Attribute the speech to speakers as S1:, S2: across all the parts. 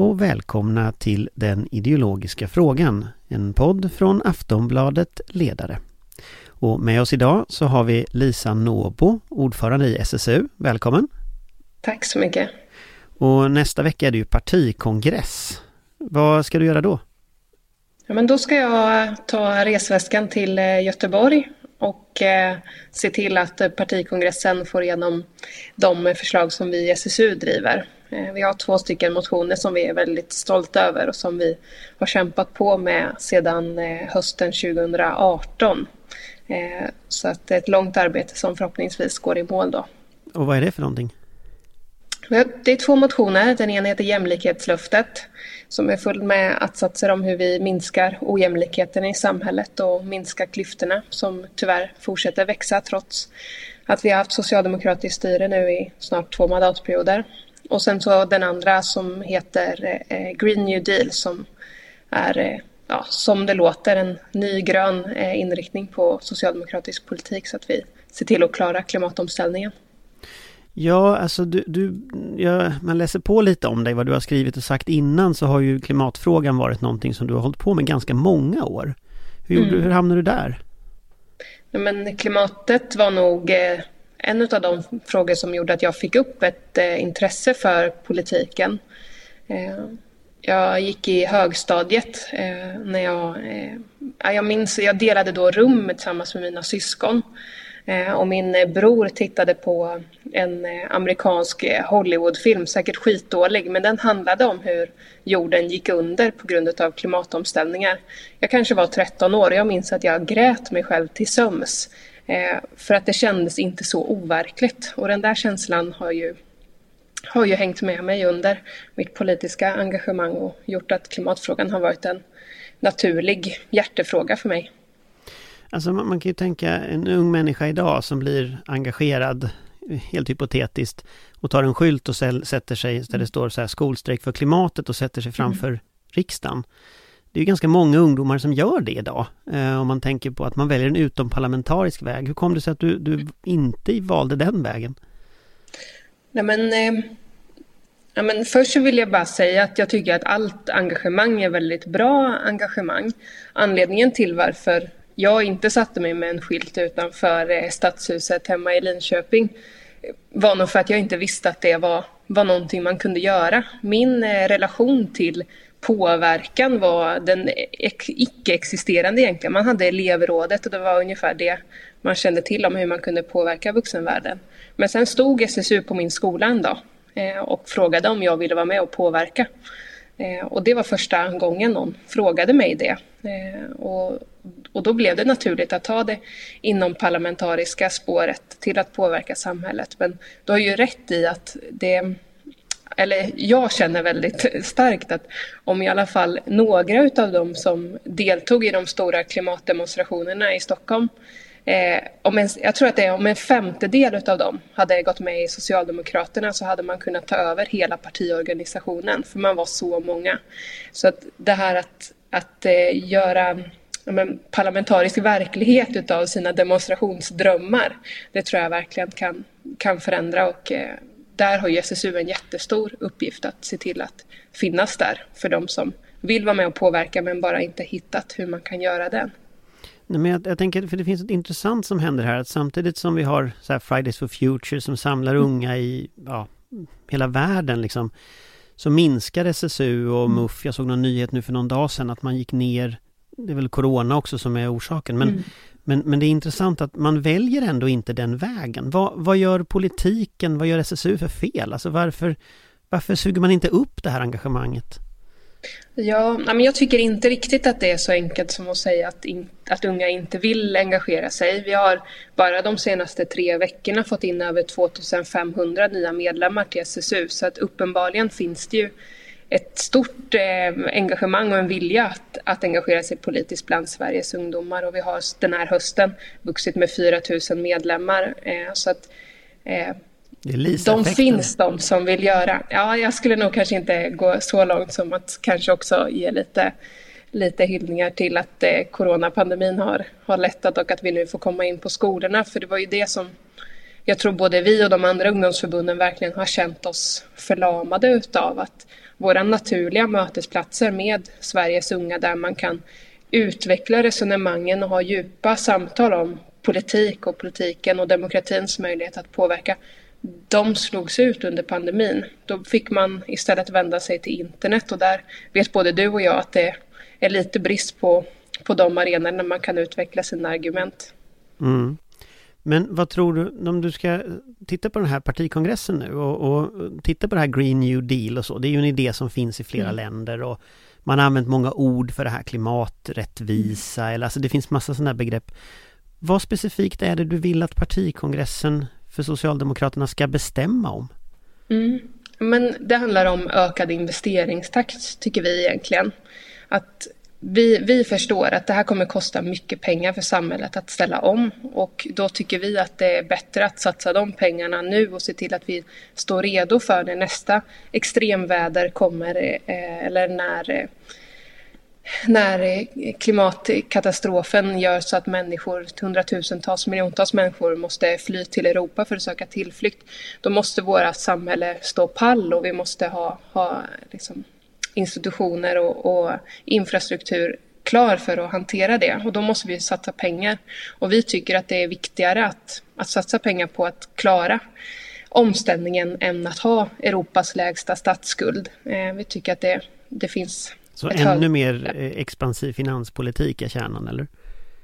S1: Och välkomna till Den ideologiska frågan, en podd från Aftonbladet Ledare. Och med oss idag så har vi Lisa Nåbo, ordförande i SSU. Välkommen!
S2: Tack så mycket!
S1: Och nästa vecka är det ju partikongress. Vad ska du göra då?
S2: Ja, men då ska jag ta resväskan till eh, Göteborg och eh, se till att partikongressen får igenom de förslag som vi i SSU driver. Eh, vi har två stycken motioner som vi är väldigt stolta över och som vi har kämpat på med sedan eh, hösten 2018. Eh, så att det är ett långt arbete som förhoppningsvis går i mål då.
S1: Och vad är det för någonting?
S2: Det är två motioner. Den ena heter Jämlikhetslöftet som är full med att-satser om hur vi minskar ojämlikheten i samhället och minskar klyftorna som tyvärr fortsätter växa trots att vi har haft socialdemokratiskt styre nu i snart två mandatperioder. Och sen så den andra som heter eh, Green New Deal som är, eh, ja, som det låter, en ny grön eh, inriktning på socialdemokratisk politik så att vi ser till att klara klimatomställningen.
S1: Ja, alltså du, du ja, man läser på lite om dig, vad du har skrivit och sagt innan så har ju klimatfrågan varit någonting som du har hållit på med ganska många år. Hur, mm. hur hamnade du där?
S2: Ja, men klimatet var nog en av de frågor som gjorde att jag fick upp ett eh, intresse för politiken. Eh, jag gick i högstadiet eh, när jag, eh, jag minns, jag delade då rum tillsammans med mina syskon. Eh, och min eh, bror tittade på en eh, amerikansk Hollywoodfilm, säkert skitdålig, men den handlade om hur jorden gick under på grund av klimatomställningar. Jag kanske var 13 år och jag minns att jag grät mig själv till söms för att det kändes inte så overkligt. Och den där känslan har ju, har ju hängt med mig under mitt politiska engagemang och gjort att klimatfrågan har varit en naturlig hjärtefråga för mig.
S1: Alltså man, man kan ju tänka en ung människa idag som blir engagerad, helt hypotetiskt, och tar en skylt och sätter sig, där det står så här skolstrejk för klimatet och sätter sig framför mm. riksdagen det är ganska många ungdomar som gör det idag. Eh, om man tänker på att man väljer en utomparlamentarisk väg. Hur kom det sig att du, du inte valde den vägen?
S2: Nej men, eh, ja, men först så vill jag bara säga att jag tycker att allt engagemang är väldigt bra engagemang. Anledningen till varför jag inte satte mig med en skylt utanför eh, stadshuset hemma i Linköping eh, var nog för att jag inte visste att det var, var någonting man kunde göra. Min eh, relation till påverkan var den icke-existerande egentligen. Man hade elevrådet och det var ungefär det man kände till om hur man kunde påverka vuxenvärlden. Men sen stod SSU på min skola en dag eh, och frågade om jag ville vara med och påverka. Eh, och det var första gången någon frågade mig det. Eh, och, och då blev det naturligt att ta det inom parlamentariska spåret till att påverka samhället. Men du har ju rätt i att det eller jag känner väldigt starkt att om i alla fall några utav dem som deltog i de stora klimatdemonstrationerna i Stockholm Eh, om en, jag tror att det är om en femtedel av dem hade gått med i Socialdemokraterna så hade man kunnat ta över hela partiorganisationen för man var så många. Så att det här att, att eh, göra men, parlamentarisk verklighet utav sina demonstrationsdrömmar det tror jag verkligen kan, kan förändra och eh, där har ju SSU en jättestor uppgift att se till att finnas där för de som vill vara med och påverka men bara inte hittat hur man kan göra det.
S1: Nej, men jag, jag, tänker, för det finns ett intressant som händer här, att samtidigt som vi har så Fridays for Future som samlar mm. unga i ja, hela världen liksom, så minskar SSU och mm. MUF, jag såg någon nyhet nu för någon dag sedan att man gick ner, det är väl Corona också som är orsaken, men mm. Men, men det är intressant att man väljer ändå inte den vägen. Vad, vad gör politiken, vad gör SSU för fel? Alltså varför, varför suger man inte upp det här engagemanget?
S2: Ja, men jag tycker inte riktigt att det är så enkelt som att säga att, in, att unga inte vill engagera sig. Vi har bara de senaste tre veckorna fått in över 2500 nya medlemmar till SSU så att uppenbarligen finns det ju ett stort eh, engagemang och en vilja att, att engagera sig politiskt bland Sveriges ungdomar och vi har den här hösten vuxit med 4 000 medlemmar. Eh, så att eh, de finns de som vill göra. Ja, jag skulle nog kanske inte gå så långt som att kanske också ge lite, lite hyllningar till att eh, coronapandemin har, har lättat och att vi nu får komma in på skolorna. För det var ju det som jag tror både vi och de andra ungdomsförbunden verkligen har känt oss förlamade utav. Att våra naturliga mötesplatser med Sveriges unga där man kan utveckla resonemangen och ha djupa samtal om politik och politiken och demokratins möjlighet att påverka. De slogs ut under pandemin. Då fick man istället vända sig till internet och där vet både du och jag att det är lite brist på, på de arenorna man kan utveckla sina argument.
S1: Mm. Men vad tror du, om du ska titta på den här partikongressen nu och, och, titta på det här Green New Deal och så. Det är ju en idé som finns i flera mm. länder och man har använt många ord för det här klimaträttvisa eller alltså det finns massa sådana begrepp. Vad specifikt är det du vill att partikongressen för Socialdemokraterna ska bestämma om?
S2: Mm. Men det handlar om ökad investeringstakt tycker vi egentligen. Att vi, vi förstår att det här kommer kosta mycket pengar för samhället att ställa om. Och då tycker vi att det är bättre att satsa de pengarna nu och se till att vi står redo för när nästa extremväder kommer eh, eller när eh, när eh, klimatkatastrofen gör så att människor, hundratusentals, miljontals människor måste fly till Europa för att söka tillflykt, då måste våra samhälle stå pall och vi måste ha, ha liksom institutioner och, och infrastruktur klar för att hantera det och då måste vi satsa pengar. Och vi tycker att det är viktigare att, att satsa pengar på att klara omställningen än att ha Europas lägsta statsskuld. Eh, vi tycker att det, det finns...
S1: Så ännu hög... mer eh, expansiv finanspolitik är kärnan, eller?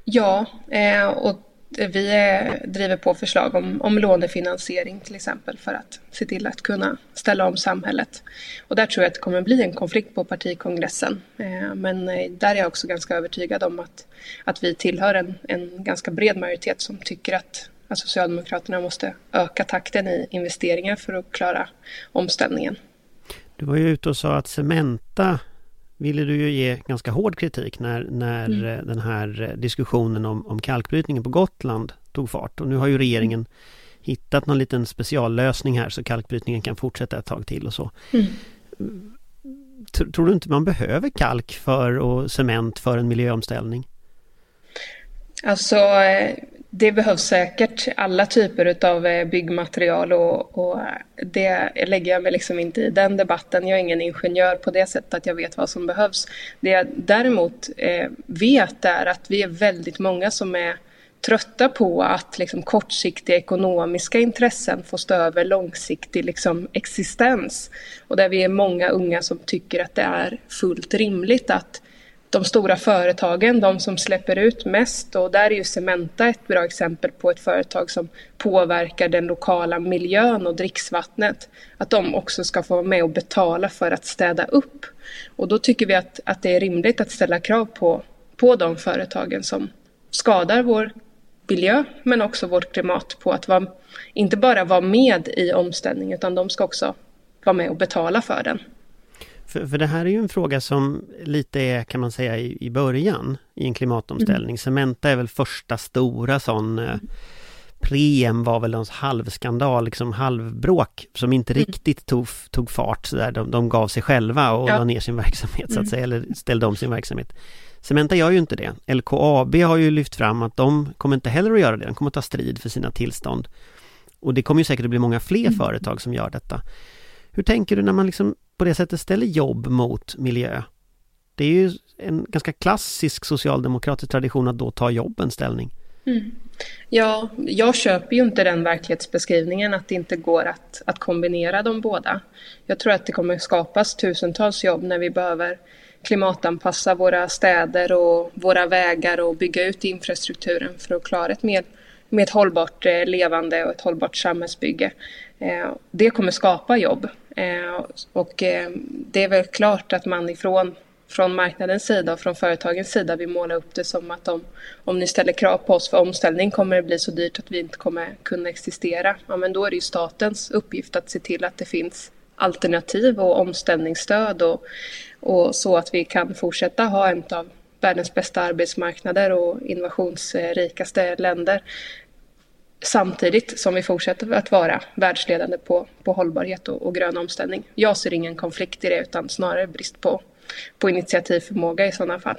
S2: Ja, eh, och vi eh, driver på förslag om, om lånefinansiering till exempel för att se till att kunna ställa om samhället. Och där tror jag att det kommer bli en konflikt på partikongressen. Eh, men eh, där är jag också ganska övertygad om att, att vi tillhör en, en ganska bred majoritet som tycker att, att Socialdemokraterna måste öka takten i investeringar för att klara omställningen.
S1: Du var ju ute och sa att Cementa ville du ju ge ganska hård kritik när, när mm. Eh, den här eh, diskussionen om, om kalkbrytningen på Gotland tog fart. Och nu har ju regeringen hittat någon liten speciallösning här så kalkbrytningen kan fortsätta ett tag till och så. Mm. Tror du inte man behöver kalk för och cement för en miljöomställning?
S2: Alltså eh, det behövs säkert alla typer av eh, byggmaterial och, och, eh, det lägger jag mig liksom inte i den debatten. Jag är ingen ingenjör på det sättet att jag vet vad som behövs. Det jag däremot eh, vet är att vi är väldigt många som är trötta på att liksom kortsiktiga ekonomiska intressen får stå över långsiktig liksom existens. Och där vi är många unga som tycker att det är fullt rimligt att de stora företagen, de som släpper ut mest och där är ju Cementa ett bra exempel på ett företag som påverkar den lokala miljön och dricksvattnet. Att de också ska få vara med och betala för att städa upp. Och då tycker vi att, att det är rimligt att ställa krav på, på de företagen som skadar vår miljö men också vårt klimat på att vara, inte bara vara med i omställningen utan de ska också vara med och betala för den.
S1: För, för det här är ju en fråga som lite är, kan man säga, i, i början i en klimatomställning. Mm. Cementa är väl första stora sån eh, Preem var väl någon halvskandal, liksom halvbråk som inte mm. riktigt tog, tog fart. Så där. De, de gav sig själva och ja. la ner sin verksamhet så att mm. säga, eller ställde om sin verksamhet. Cementa gör ju inte det. LKAB har ju lyft fram att de kommer inte heller att göra det. De kommer att ta strid för sina tillstånd. Och det kommer ju säkert att bli många fler mm. företag som gör detta. Hur tänker du när man liksom på det sättet ställer jobb mot miljö? Det är ju en ganska klassisk socialdemokratisk tradition att då ta jobben ställning.
S2: Mm. Ja, jag köper ju inte den verklighetsbeskrivningen att det inte går att, att kombinera de båda. Jag tror att det kommer skapas tusentals jobb när vi behöver klimatanpassa våra städer och våra vägar och bygga ut infrastrukturen för att klara ett mer med ett hållbart eh, levande och ett hållbart samhällsbygge. Eh, det kommer skapa jobb Eh, och eh, det är väl klart att man ifrån från marknadens sida och från företagens sida vill måla upp det som att om, om ni ställer krav på oss för omställning kommer det bli så dyrt att vi inte kommer kunna existera. Ja, men då är det ju statens uppgift att se till att det finns alternativ och omställningsstöd och, och så att vi kan fortsätta ha en av världens bästa arbetsmarknader och innovationsrikaste länder. Samtidigt som vi fortsätter att vara världsledande på, på hållbarhet och, och grön omställning. Jag ser ingen konflikt i det utan snarare brist på, på initiativförmåga i sådana fall.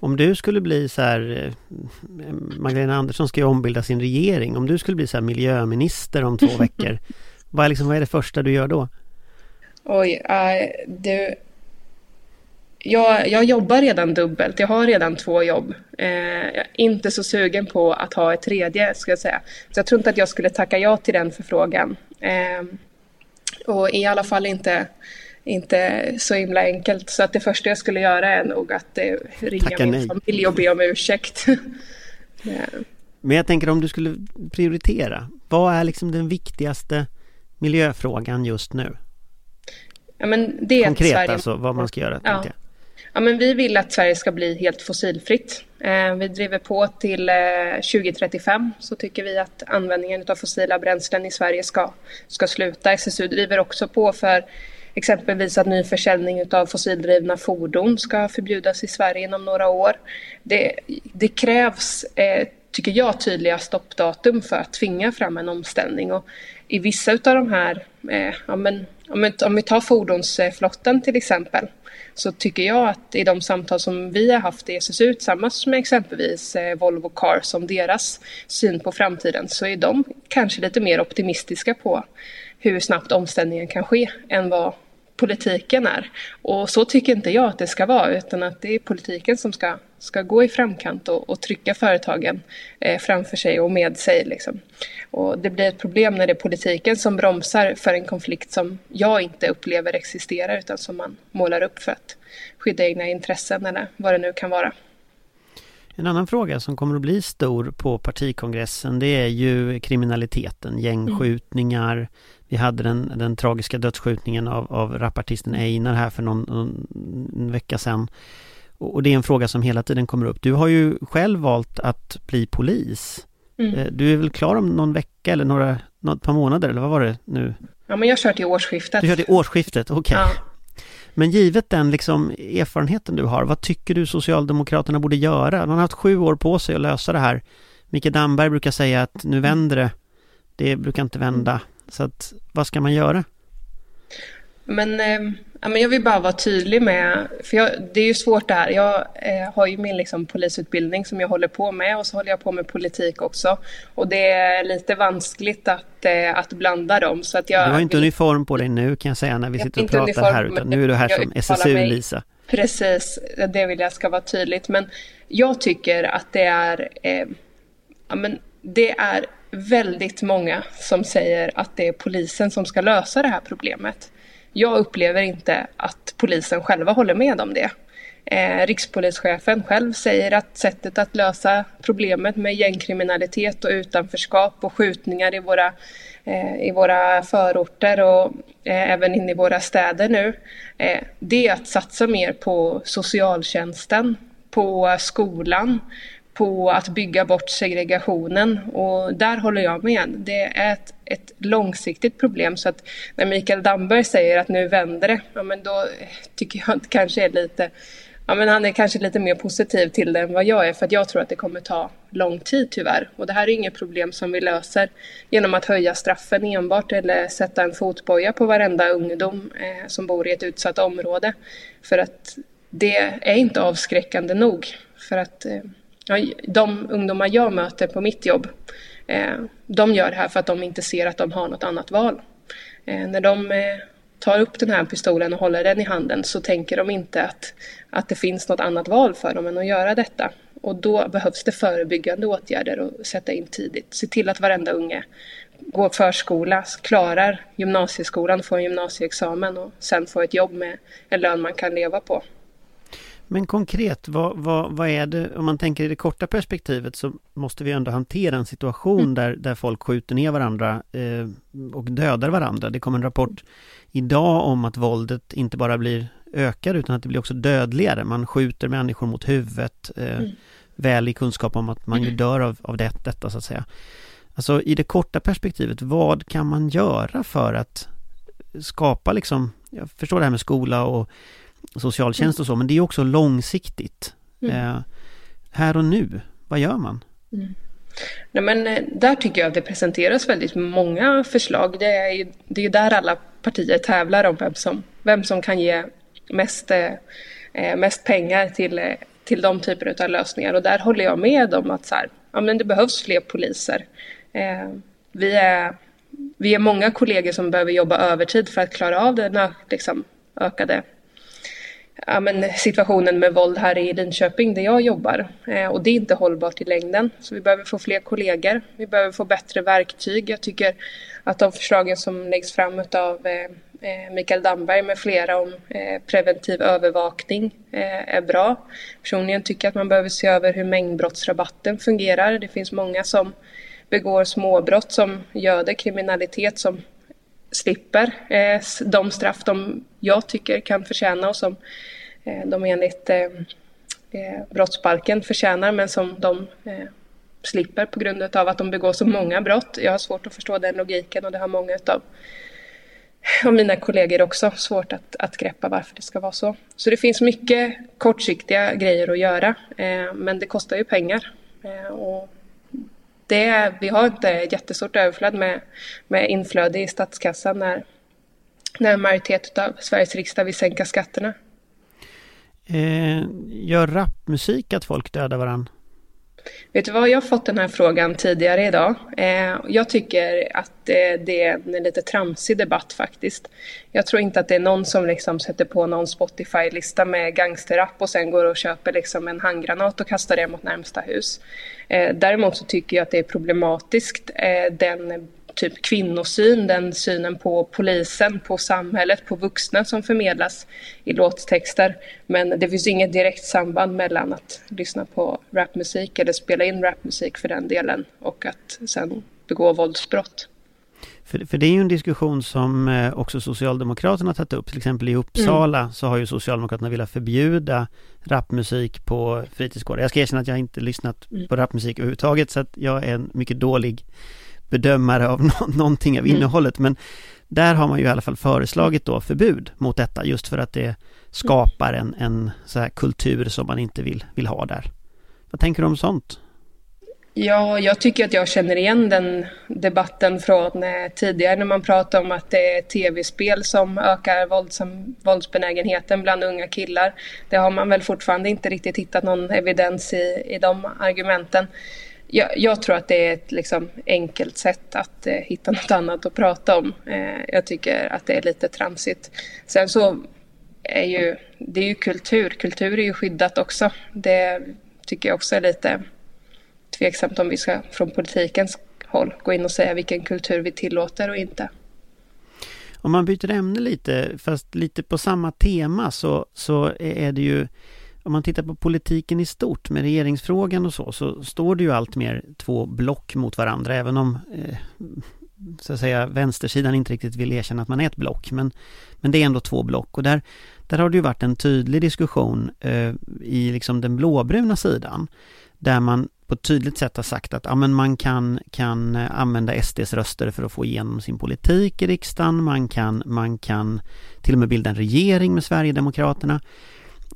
S1: Om du skulle bli så här, eh, Magdalena Andersson ska ju ombilda sin regering, om du skulle bli så här miljöminister om två veckor, vad är, liksom, vad är det första du gör då?
S2: Oj, uh, du, jag, jag jobbar redan dubbelt, jag har redan två jobb. Eh, jag är inte så sugen på att ha ett tredje, ska jag säga. Så jag tror inte att jag skulle tacka ja till den förfrågan. Eh, och i alla fall inte, inte så himla enkelt. Så att det första jag skulle göra är nog att eh, ringa Tacka min nej. familj och be om ursäkt.
S1: Men jag tänker om du skulle prioritera, vad är liksom den viktigaste miljöfrågan just nu?
S2: Ja, men det
S1: Konkret Sverige... alltså, vad man ska göra? Ja.
S2: Ja, men vi vill att Sverige ska bli helt fossilfritt. Eh, vi driver på till eh, 2035 så tycker vi att användningen av fossila bränslen i Sverige ska, ska sluta. SSU driver också på för exempelvis att ny försäljning av fossildrivna fordon ska förbjudas i Sverige inom några år. Det, det krävs, eh, tycker jag, tydliga stoppdatum för att tvinga fram en omställning. Och I vissa av de här, eh, ja, men, om vi tar fordonsflottan till exempel, så tycker jag att i de samtal som vi har haft i SSU tillsammans med exempelvis eh, Volvo Cars om deras syn på framtiden så är de kanske lite mer optimistiska på hur snabbt omställningen kan ske än vad politiken är. Och så tycker inte jag att det ska vara utan att det är politiken som ska, ska gå i framkant och, och trycka företagen eh, framför sig och med sig. Liksom. Och det blir ett problem när det är politiken som bromsar för en konflikt som jag inte upplever existerar utan som man målar upp för att skydda egna intressen eller vad det nu kan vara.
S1: En annan fråga som kommer att bli stor på partikongressen det är ju kriminaliteten, gängskjutningar. Mm. Vi hade den, den tragiska dödsskjutningen av, av rapartisten Einar här för någon, någon vecka sedan. Och det är en fråga som hela tiden kommer upp. Du har ju själv valt att bli polis. Mm. Eh, du är väl klar om någon vecka eller några, något par månader eller vad var det nu?
S2: Ja men jag kör till årsskiftet.
S1: Du kör till årsskiftet, okej. Okay. Ja. Men givet den liksom erfarenheten du har, vad tycker du Socialdemokraterna borde göra? De har haft sju år på sig att lösa det här. Micke Damberg brukar säga att nu vänder det. Det brukar inte vända. Så att, vad ska man göra?
S2: Men, eh, men jag vill bara vara tydlig med, för jag, det är ju svårt det här. Jag eh, har ju min liksom, polisutbildning som jag håller på med och så håller jag på med politik också. Och det är lite vanskligt att, eh, att blanda dem. Så att jag
S1: du har inte vill... uniform på dig nu kan jag säga när vi sitter och pratar här, utan nu är du här som SSU-Lisa.
S2: Precis, det vill jag ska vara tydligt. Men jag tycker att det är, eh, ja, men det är väldigt många som säger att det är polisen som ska lösa det här problemet. Jag upplever inte att polisen själva håller med om det. Eh, rikspolischefen själv säger att sättet att lösa problemet med gängkriminalitet och utanförskap och skjutningar i våra, eh, i våra förorter och eh, även in i våra städer nu, eh, det är att satsa mer på socialtjänsten, på skolan, på att bygga bort segregationen och där håller jag med. Det är ett, ett långsiktigt problem så att när Mikael Damberg säger att nu vänder det, ja men då tycker jag att det kanske är lite Ja, men han är kanske lite mer positiv till det än vad jag är för att jag tror att det kommer ta lång tid tyvärr. Och det här är inget problem som vi löser genom att höja straffen enbart eller sätta en fotboja på varenda ungdom eh, som bor i ett utsatt område. För att det är inte avskräckande nog. För att eh, de ungdomar jag möter på mitt jobb, eh, de gör det här för att de inte ser att de har något annat val. Eh, när de eh, tar upp den här pistolen och håller den i handen så tänker de inte att, att det finns något annat val för dem än att göra detta. Och då behövs det förebyggande åtgärder att sätta in tidigt. Se till att varenda unge går förskola, klarar gymnasieskolan, får en gymnasieexamen och sen får ett jobb med en lön man kan leva på.
S1: Men konkret, vad, vad, vad är det, om man tänker i det korta perspektivet så måste vi ändå hantera en situation mm. där, där folk skjuter ner varandra eh, och dödar varandra. Det kom en rapport idag om att våldet inte bara blir ökar utan att det blir också dödligare. Man skjuter människor mot huvudet, eh, mm. väl i kunskap om att man ju dör av, av det, detta så att säga. Alltså i det korta perspektivet, vad kan man göra för att skapa liksom, jag förstår det här med skola och socialtjänst och så, men det är också långsiktigt. Mm. Eh, här och nu, vad gör man? Mm.
S2: Nej, men eh, där tycker jag att det presenteras väldigt många förslag. Det är ju det är där alla partier tävlar om vem som, vem som kan ge mest, eh, eh mest pengar till, eh, till de typer av lösningar. Och där håller jag med om att så här, ja, men det behövs fler poliser. Eh, vi är vi är många kollegor som behöver jobba övertid för att klara av den liksom, ökade ja, men situationen med våld här i Linköping där jag jobbar. Eh, och det är inte hållbart i längden. Så vi behöver få fler kollegor. Vi behöver få bättre verktyg. Jag tycker att de förslagen som läggs fram av eh, eh, Mikael Damberg med flera om eh, preventiv övervakning eh, är bra. Personligen tycker jag att man behöver se över hur mängdbrottsrabatten fungerar. Det finns många som begår småbrott som göder kriminalitet som slipper eh, de straff de jag tycker kan förtjäna och som eh, de enligt eh, eh, brottsbalken förtjänar men som de eh, slipper på grund av att de begår så många brott. Jag har svårt att förstå den logiken och det har många av och mina kollegor också svårt att, att greppa varför det ska vara så. Så det finns mycket kortsiktiga grejer att göra eh, men det kostar ju pengar. Eh, och det, vi har inte eh, jättestort överflöd med, med inflöde i statskassan när, när en majoritet av Sveriges riksdag vill sänka skatterna.
S1: Eh, gör rapmusik att folk dödar varandra?
S2: Vet du vad, jag har fått den här frågan tidigare idag. Eh, jag tycker att eh, det är en lite tramsig debatt faktiskt. Jag tror inte att det är någon som liksom sätter på någon Spotify-lista med gangsterrap och sen går och köper liksom en handgranat och kastar det mot närmsta hus. Eh, däremot så tycker jag att det är problematiskt eh, den typ kvinnosyn, den synen på polisen, på samhället, på vuxna som förmedlas i låttexter. Men det finns inget direkt samband mellan att lyssna på rapmusik eller spela in rapmusik för den delen och att sen begå våldsbrott.
S1: För, för det är ju en diskussion som eh, också Socialdemokraterna tagit upp. Till exempel i Uppsala mm. så har ju Socialdemokraterna velat förbjuda rapmusik på fritidsgårdar. Jag ska erkänna att jag inte lyssnat mm. på rapmusik överhuvudtaget så att jag är en mycket dålig bedömare av no någonting av mm. innehållet men där har man ju i alla fall föreslagit då förbud mot detta just för att det skapar en, en så här kultur som man inte vill, vill ha där. Vad tänker du om sånt?
S2: Ja, jag tycker att jag känner igen den debatten från eh, tidigare när man pratade om att det är tv-spel som ökar våldsam, våldsbenägenheten bland unga killar. Det har man väl fortfarande inte riktigt hittat någon evidens i, i de argumenten jag, jag, tror att det är ett liksom, enkelt sätt att eh, hitta något annat att prata om. Eh, jag tycker att det är lite tramsigt. Sen så är ju det är ju kultur. Kultur är ju skyddat också. Det tycker jag också är lite tveksamt om vi ska från politikens håll gå in och säga vilken kultur vi tillåter och inte.
S1: Om man byter ämne lite, fast lite på samma tema så, så är det ju om man tittar på politiken i stort med regeringsfrågan och så, så står det ju allt mer två block mot varandra, även om eh, så att säga vänstersidan inte riktigt vill erkänna att man är ett block, men, men det är ändå två block och där, där har det ju varit en tydlig diskussion eh, i liksom den blåbruna sidan, där man på ett tydligt sätt har sagt att ja, men man kan, kan använda SDs röster för att få igenom sin politik i riksdagen, man kan, man kan till och med bilda en regering med Sverigedemokraterna.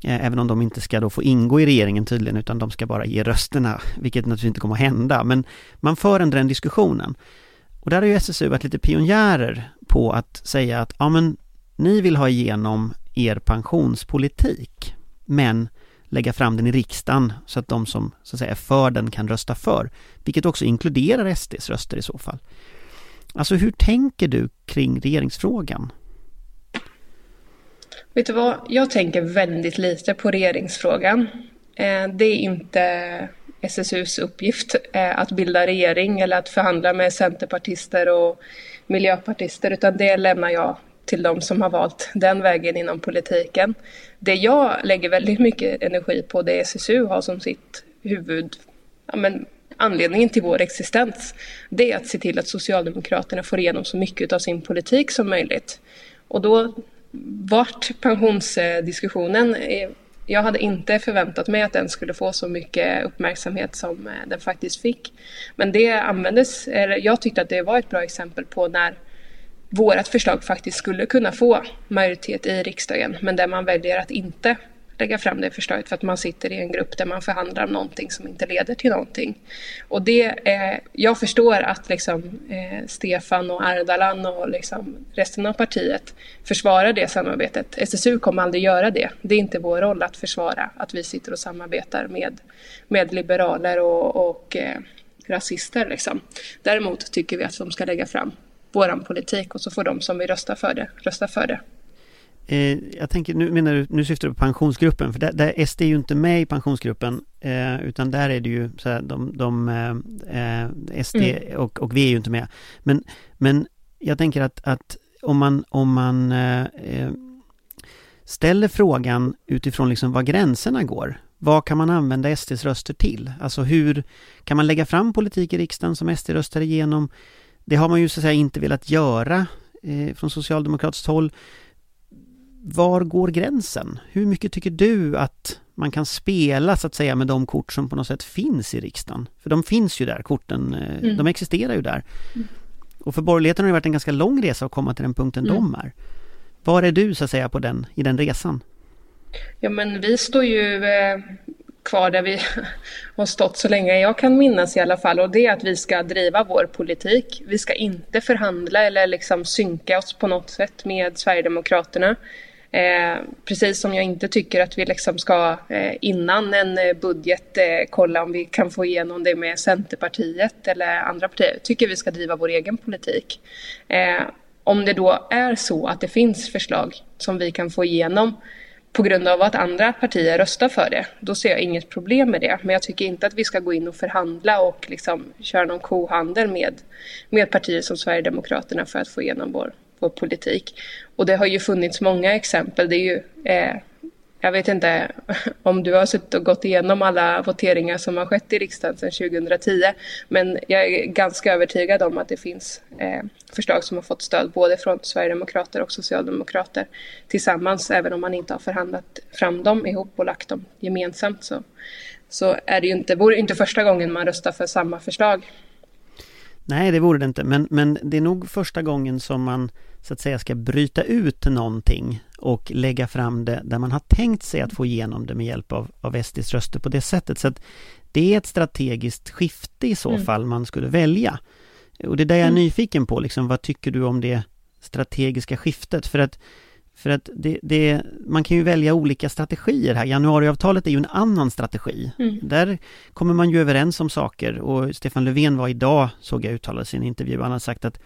S1: Eh, även om de inte ska då få ingå i regeringen tydligen, utan de ska bara ge rösterna, vilket naturligtvis inte kommer att hända. Men man för ändå den diskussionen. Och där har ju SSU varit lite pionjärer på att säga att, ja men, ni vill ha igenom er pensionspolitik, men lägga fram den i riksdagen så att de som så att säga är för den kan rösta för, vilket också inkluderar SDs röster i så fall. Alltså hur tänker du kring regeringsfrågan?
S2: Vet du vad? Jag tänker väldigt lite på regeringsfrågan. Eh, det är inte SSUs uppgift eh, att bilda regering eller att förhandla med centerpartister och miljöpartister utan det lämnar jag till de som har valt den vägen inom politiken. Det jag lägger väldigt mycket energi på det SSU har som sitt huvud, ja, men, anledningen till vår existens, det är att se till att Socialdemokraterna får igenom så mycket av sin politik som möjligt. Och då vart pensionsdiskussionen. Jag hade inte förväntat mig att den skulle få så mycket uppmärksamhet som eh, den faktiskt fick. Men det användes, eller jag tyckte att det var ett bra exempel på när vårt förslag faktiskt skulle kunna få majoritet i riksdagen men där man väljer att inte lägga fram det förslaget för att man sitter i en grupp där man förhandlar om någonting som inte leder till någonting. Och det, eh, jag förstår att liksom, eh, Stefan och Ardalan och liksom resten av partiet försvarar det samarbetet. SSU kommer aldrig göra det. Det är inte vår roll att försvara att vi sitter och samarbetar med, med liberaler och, och eh, rasister. Liksom. Däremot tycker vi att de ska lägga fram våran politik och så får de som vill rösta för det, rösta för det.
S1: Eh, jag tänker, nu menar du, nu syftar du på pensionsgruppen, för där, där SD är ju inte med i pensionsgruppen, eh, utan där är det ju så här, de, de eh, eh SD mm. och, och vi är ju inte med. Men, men jag tänker att, att om man, om man eh, eh, ställer frågan utifrån liksom var gränserna går, vad kan man använda SDs röster till? Alltså hur kan man lägga fram politik i riksdagen som SD röstar igenom? Det har man ju så att säga inte velat göra från socialdemokratiskt håll. Var går gränsen? Hur mycket tycker du att man kan spela så att säga med de kort som på något sätt finns i riksdagen? För de finns ju där, korten, eh, mm. de existerar ju där. Mm. Och för borgerligheten har det varit en ganska lång resa att komma till den punkten mm. de är. Var är du så att säga på den, i den resan?
S2: Ja men vi står ju eh, kvar där vi har stått så länge jag kan minnas i alla fall och det är att vi ska driva vår politik. Vi ska inte förhandla eller liksom synka oss på något sätt med Sverigedemokraterna. Eh, precis som jag inte tycker att vi liksom ska eh, innan en eh, budget eh, kolla om vi kan få igenom det med Centerpartiet eller andra partier. Jag tycker vi ska driva vår egen politik. Eh, om det då är så att det finns förslag som vi kan få igenom på grund av att andra partier röstar för det, då ser jag inget problem med det. Men jag tycker inte att vi ska gå in och förhandla och liksom köra någon kohandel med, med partier som Sverigedemokraterna för att få igenom vår, på politik. Och det har ju funnits många exempel. Det är ju eh, jag vet inte om du har suttit och gått igenom alla voteringar som har skett i riksdagen sedan 2010. Men jag är ganska övertygad om att det finns eh, förslag som har fått stöd både från Sverigedemokrater och Socialdemokrater tillsammans. Även om man inte har förhandlat fram dem ihop och lagt dem gemensamt så, så är det ju inte, vore inte första gången man röstar för samma förslag.
S1: Nej, det vore det inte. Men, men det är nog första gången som man så att säga ska bryta ut någonting och lägga fram det där man har tänkt sig att få igenom det med hjälp av, av SDs röster på det sättet. Så att det är ett strategiskt skifte i så mm. fall man skulle välja. Och det är där jag är mm. nyfiken på, liksom, vad tycker du om det strategiska skiftet? För att, för att det, det, man kan ju välja olika strategier här. Januariavtalet är ju en annan strategi. Mm. Där kommer man ju överens om saker och Stefan Löfven var idag, såg jag uttalade en intervju, han har sagt att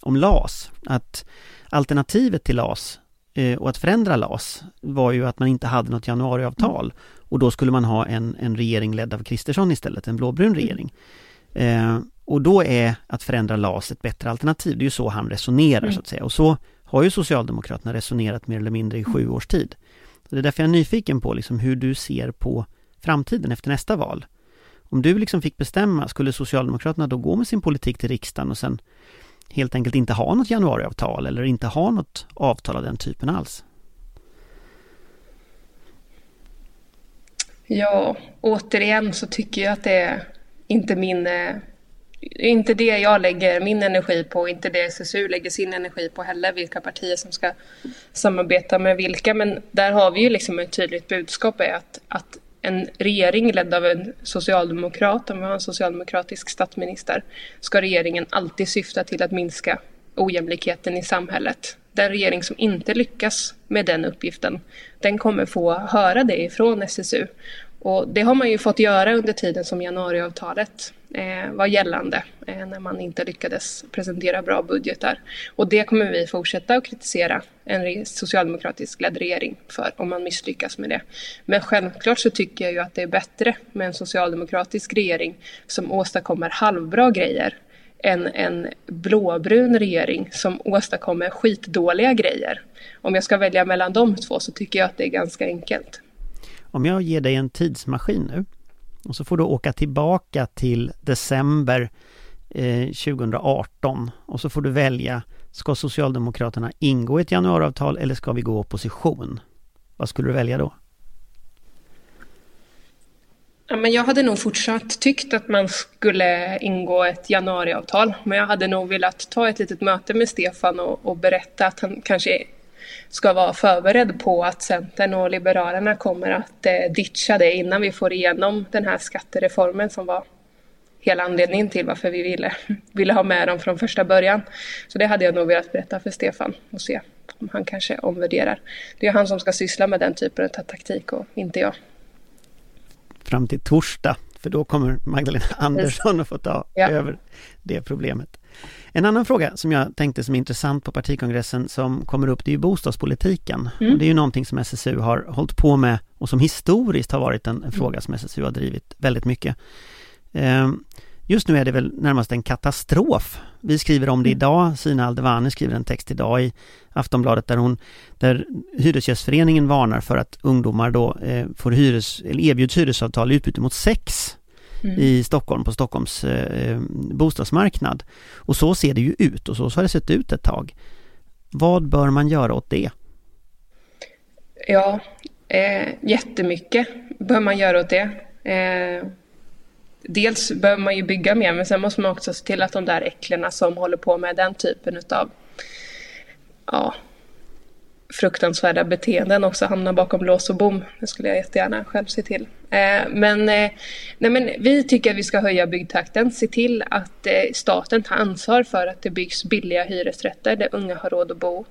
S1: om LAS, att alternativet till LAS eh, och att förändra LAS var ju att man inte hade något januariavtal och då skulle man ha en, en regering ledd av Kristersson istället, en blåbrun regering. Eh, och då är att förändra LAS ett bättre alternativ, det är ju så han resonerar mm. så att säga och så har ju Socialdemokraterna resonerat mer eller mindre i sju års tid. Så det är därför jag är nyfiken på liksom hur du ser på framtiden efter nästa val. Om du liksom fick bestämma, skulle Socialdemokraterna då gå med sin politik till riksdagen och sen helt enkelt inte ha något januariavtal eller inte ha något avtal av den typen alls?
S2: Ja, återigen så tycker jag att det är inte min eh, inte det jag lägger min energi på, inte det SSU lägger sin energi på heller, vilka partier som ska samarbeta med vilka. Men där har vi ju liksom ett tydligt budskap är att, att en regering ledd av en socialdemokrat, om vi har en socialdemokratisk statsminister, ska regeringen alltid syfta till att minska ojämlikheten i samhället. Den regering som inte lyckas med den uppgiften, den kommer få höra det ifrån SSU. Och det har man ju fått göra under tiden som januariavtalet Eh, var gällande eh, när man inte lyckades presentera bra budgetar. Och det kommer vi fortsätta att kritisera en socialdemokratisk ledd regering för om man misslyckas med det. Men självklart så tycker jag ju att det är bättre med en socialdemokratisk regering som åstadkommer halvbra grejer än en blåbrun regering som åstadkommer skitdåliga grejer. Om jag ska välja mellan de två så tycker jag att det är ganska enkelt.
S1: Om jag ger dig en tidsmaskin nu och så får du åka tillbaka till december eh, 2018 och så får du välja Ska Socialdemokraterna ingå i ett januariavtal eller ska vi gå i opposition? Vad skulle du välja då?
S2: Ja, men jag hade nog fortsatt tyckt att man skulle ingå ett januariavtal. Men jag hade nog velat ta ett litet möte med Stefan och, och berätta att han kanske ska vara förberedd på att Centern och Liberalerna kommer att eh, ditcha det innan vi får igenom den här skattereformen som var hela anledningen till varför vi ville, ville ha med dem från första början. Så det hade jag nog velat berätta för Stefan och se om han kanske omvärderar. Det är han som ska syssla med den typen av taktik och inte jag.
S1: Fram till torsdag, för då kommer Magdalena Andersson att få ta ja. över det problemet. En annan fråga som jag tänkte som är intressant på partikongressen som kommer upp, det är ju bostadspolitiken. Mm. Det är ju någonting som SSU har hållit på med och som historiskt har varit en, en mm. fråga som SSU har drivit väldigt mycket. Ehm, just nu är det väl närmast en katastrof. Vi skriver om det mm. idag, Sina Aldevani skriver en text idag i Aftonbladet där hon, där Hyresgästföreningen varnar för att ungdomar då eh, får hyres, eller erbjuds hyresavtal i utbyte mot sex mm. i Stockholm på Stockholms eh, bostadsmarknad. Och så ser det ju ut och så har det sett ut ett tag. Vad bör man göra åt det?
S2: Ja, eh, jättemycket bör man göra åt det. Eh, dels behöver man ju bygga mer men sen måste man också se till att de där äcklena som håller på med den typen av ja, fruktansvärda beteenden också hamnar bakom lås och bom. Det skulle jag jättegärna själv se till. Eh, men, eh, nej men vi tycker att vi ska höja byggtakten, se till att eh, staten tar ansvar för att det byggs billiga hyresrätter där unga har råd att bo.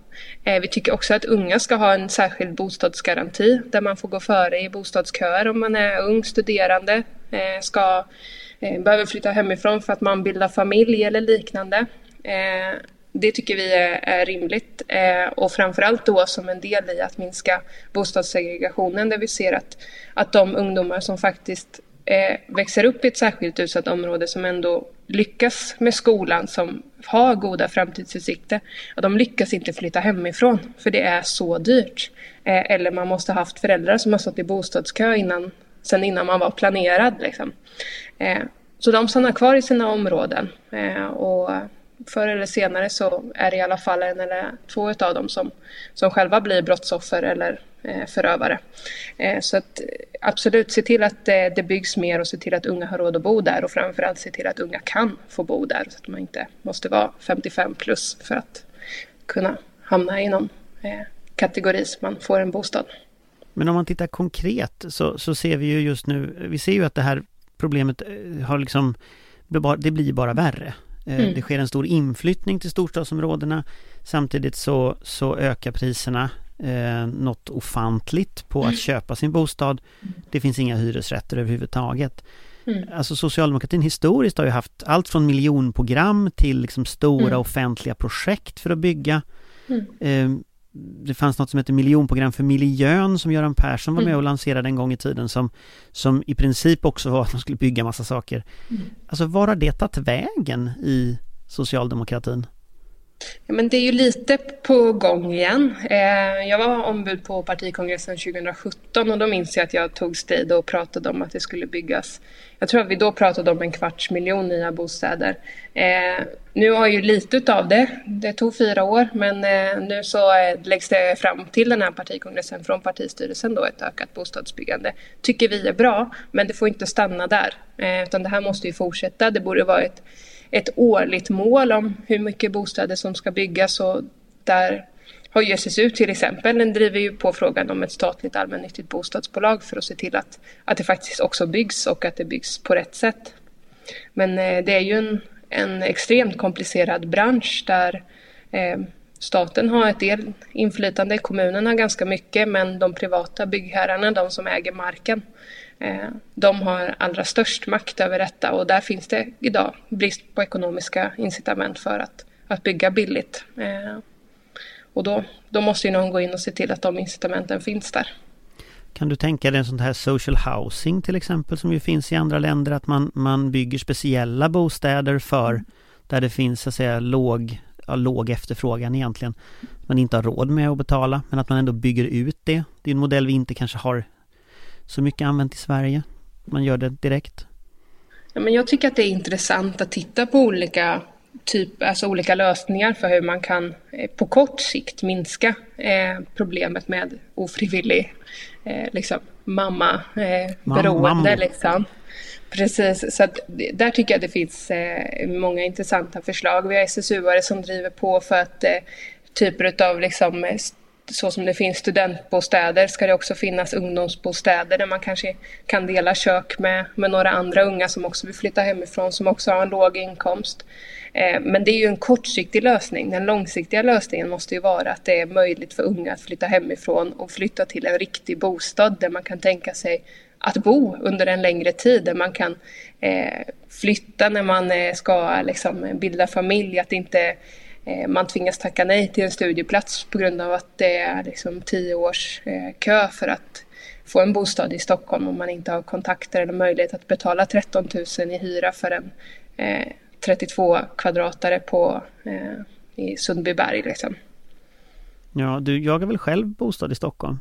S2: Eh, vi tycker också att unga ska ha en särskild bostadsgaranti där man får gå före i bostadsköer om man är ung studerande, eh, ska, eh, behöver flytta hemifrån för att man bildar familj eller liknande. Det tycker vi är, är rimligt eh, och framförallt då som en del i att minska bostadssegregationen där vi ser att, att de ungdomar som faktiskt eh, växer upp i ett särskilt utsatt område som ändå lyckas med skolan, som har goda framtidsutsikter, och de lyckas inte flytta hemifrån för det är så dyrt. Eh, eller man måste ha haft föräldrar som har stått i bostadskö innan, sen innan man var planerad. Liksom. Eh, så de stannar kvar i sina områden eh, och förr eller senare så är det i alla fall en eller två av dem som, som själva blir brottsoffer eller eh, förövare. Eh, så att eh, absolut, se till att det, det byggs mer och se till att unga har råd att bo där och framförallt se till att unga kan få bo där så att man inte måste vara 55 plus för att kunna hamna i någon eh, kategori så man får en bostad.
S1: Men om man tittar konkret så, så ser vi ju just nu, vi ser ju att det här problemet eh, har liksom, det blir bara värre. Eh, mm. Det sker en stor inflyttning till storstadsområdena. Samtidigt så, så ökar priserna eh, något ofantligt på att mm. köpa sin bostad. Det finns inga hyresrätter överhuvudtaget. Mm. Alltså socialdemokratin historiskt har ju haft allt från miljonprogram till liksom stora mm. offentliga projekt för att bygga. Mm. Eh, det fanns något som heter miljonprogram för miljön som Göran Persson var med mm. och lanserade en gång i tiden som, som i princip också var att man skulle bygga massa saker. Mm. Alltså var har det tagit vägen i socialdemokratin?
S2: Ja, men det är ju lite på gång igen. Eh, jag var ombud på partikongressen 2017 och då minns jag att jag tog strid och pratade om att det skulle byggas. Jag tror att vi då pratade om en kvarts miljon nya bostäder. Eh, nu har ju lite av det, det tog fyra år, men eh, nu så läggs det fram till den här partikongressen från partistyrelsen då ett ökat bostadsbyggande. Tycker vi är bra, men det får inte stanna där, utan det här måste ju fortsätta. Det borde vara ett ett årligt mål om hur mycket bostäder som ska byggas och där har ju SSU till exempel, den driver ju på frågan om ett statligt allmännyttigt bostadsbolag för att se till att, att det faktiskt också byggs och att det byggs på rätt sätt. Men eh, det är ju en, en extremt komplicerad bransch där eh, staten har ett del inflytande, kommunen har ganska mycket men de privata byggherrarna, de som äger marken, Eh, de har allra störst makt över detta och där finns det idag brist på ekonomiska incitament för att, att bygga billigt. Eh, och då, då måste ju någon gå in och se till att de incitamenten finns där.
S1: Kan du tänka dig en sån här social housing till exempel som ju finns i andra länder att man, man bygger speciella bostäder för där det finns så att säga låg, ja, låg efterfrågan egentligen. Man inte har råd med att betala men att man ändå bygger ut det. Det är en modell vi inte kanske har så mycket använt i Sverige. Man gör det direkt.
S2: Ja, men jag tycker att det är intressant att titta på olika typ, alltså olika lösningar för hur man kan eh, på kort sikt minska eh, problemet med ofrivillig eh, liksom, mamma, eh, beroende. Liksom. Precis, så att, där tycker jag det finns eh, många intressanta förslag. Vi har SSU-are som driver på för att eh, typer av liksom, så som det finns studentbostäder ska det också finnas ungdomsbostäder där man kanske kan dela kök med, med några andra unga som också vill flytta hemifrån som också har en låg inkomst. Eh, men det är ju en kortsiktig lösning. Den långsiktiga lösningen måste ju vara att det är möjligt för unga att flytta hemifrån och flytta till en riktig bostad där man kan tänka sig att bo under en längre tid där man kan eh, flytta när man eh, ska liksom, bilda familj, att inte man tvingas tacka nej till en studieplats på grund av att det är liksom, tio års eh, kö för att få en bostad i Stockholm om man inte har kontakter eller möjlighet att betala 13 000 i hyra för en 32 kvadratare på, i Sundbyberg. Liksom.
S1: Ja, du jagar väl själv bostad i Stockholm?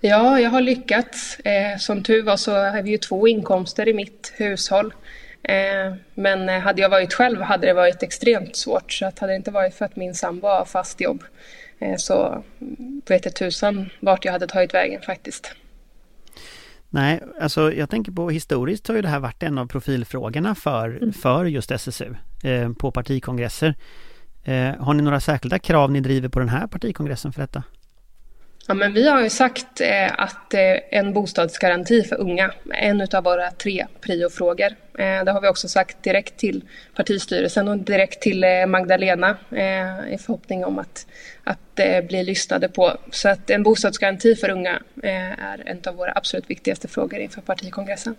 S2: Ja, jag har lyckats. Eh, som tur var så har vi ju två inkomster i mitt hushåll. Eh, men hade jag varit själv hade det varit extremt svårt. Så att hade det inte varit för att min sambo har fast jobb eh, så vet jag tusan vart jag hade tagit vägen faktiskt.
S1: Nej, alltså jag tänker på historiskt har ju det här varit en av profilfrågorna för, mm. för just SSU eh, på partikongresser. Eh, har ni några särskilda krav ni driver på den här partikongressen för detta?
S2: Ja, men vi har ju sagt eh, att eh, en bostadsgaranti för unga är en av våra tre priofrågor. Eh, det har vi också sagt direkt till partistyrelsen och direkt till eh, Magdalena eh, i förhoppning om att, att eh, bli lyssnade på. Så att en bostadsgaranti för unga eh, är en av våra absolut viktigaste frågor inför partikongressen.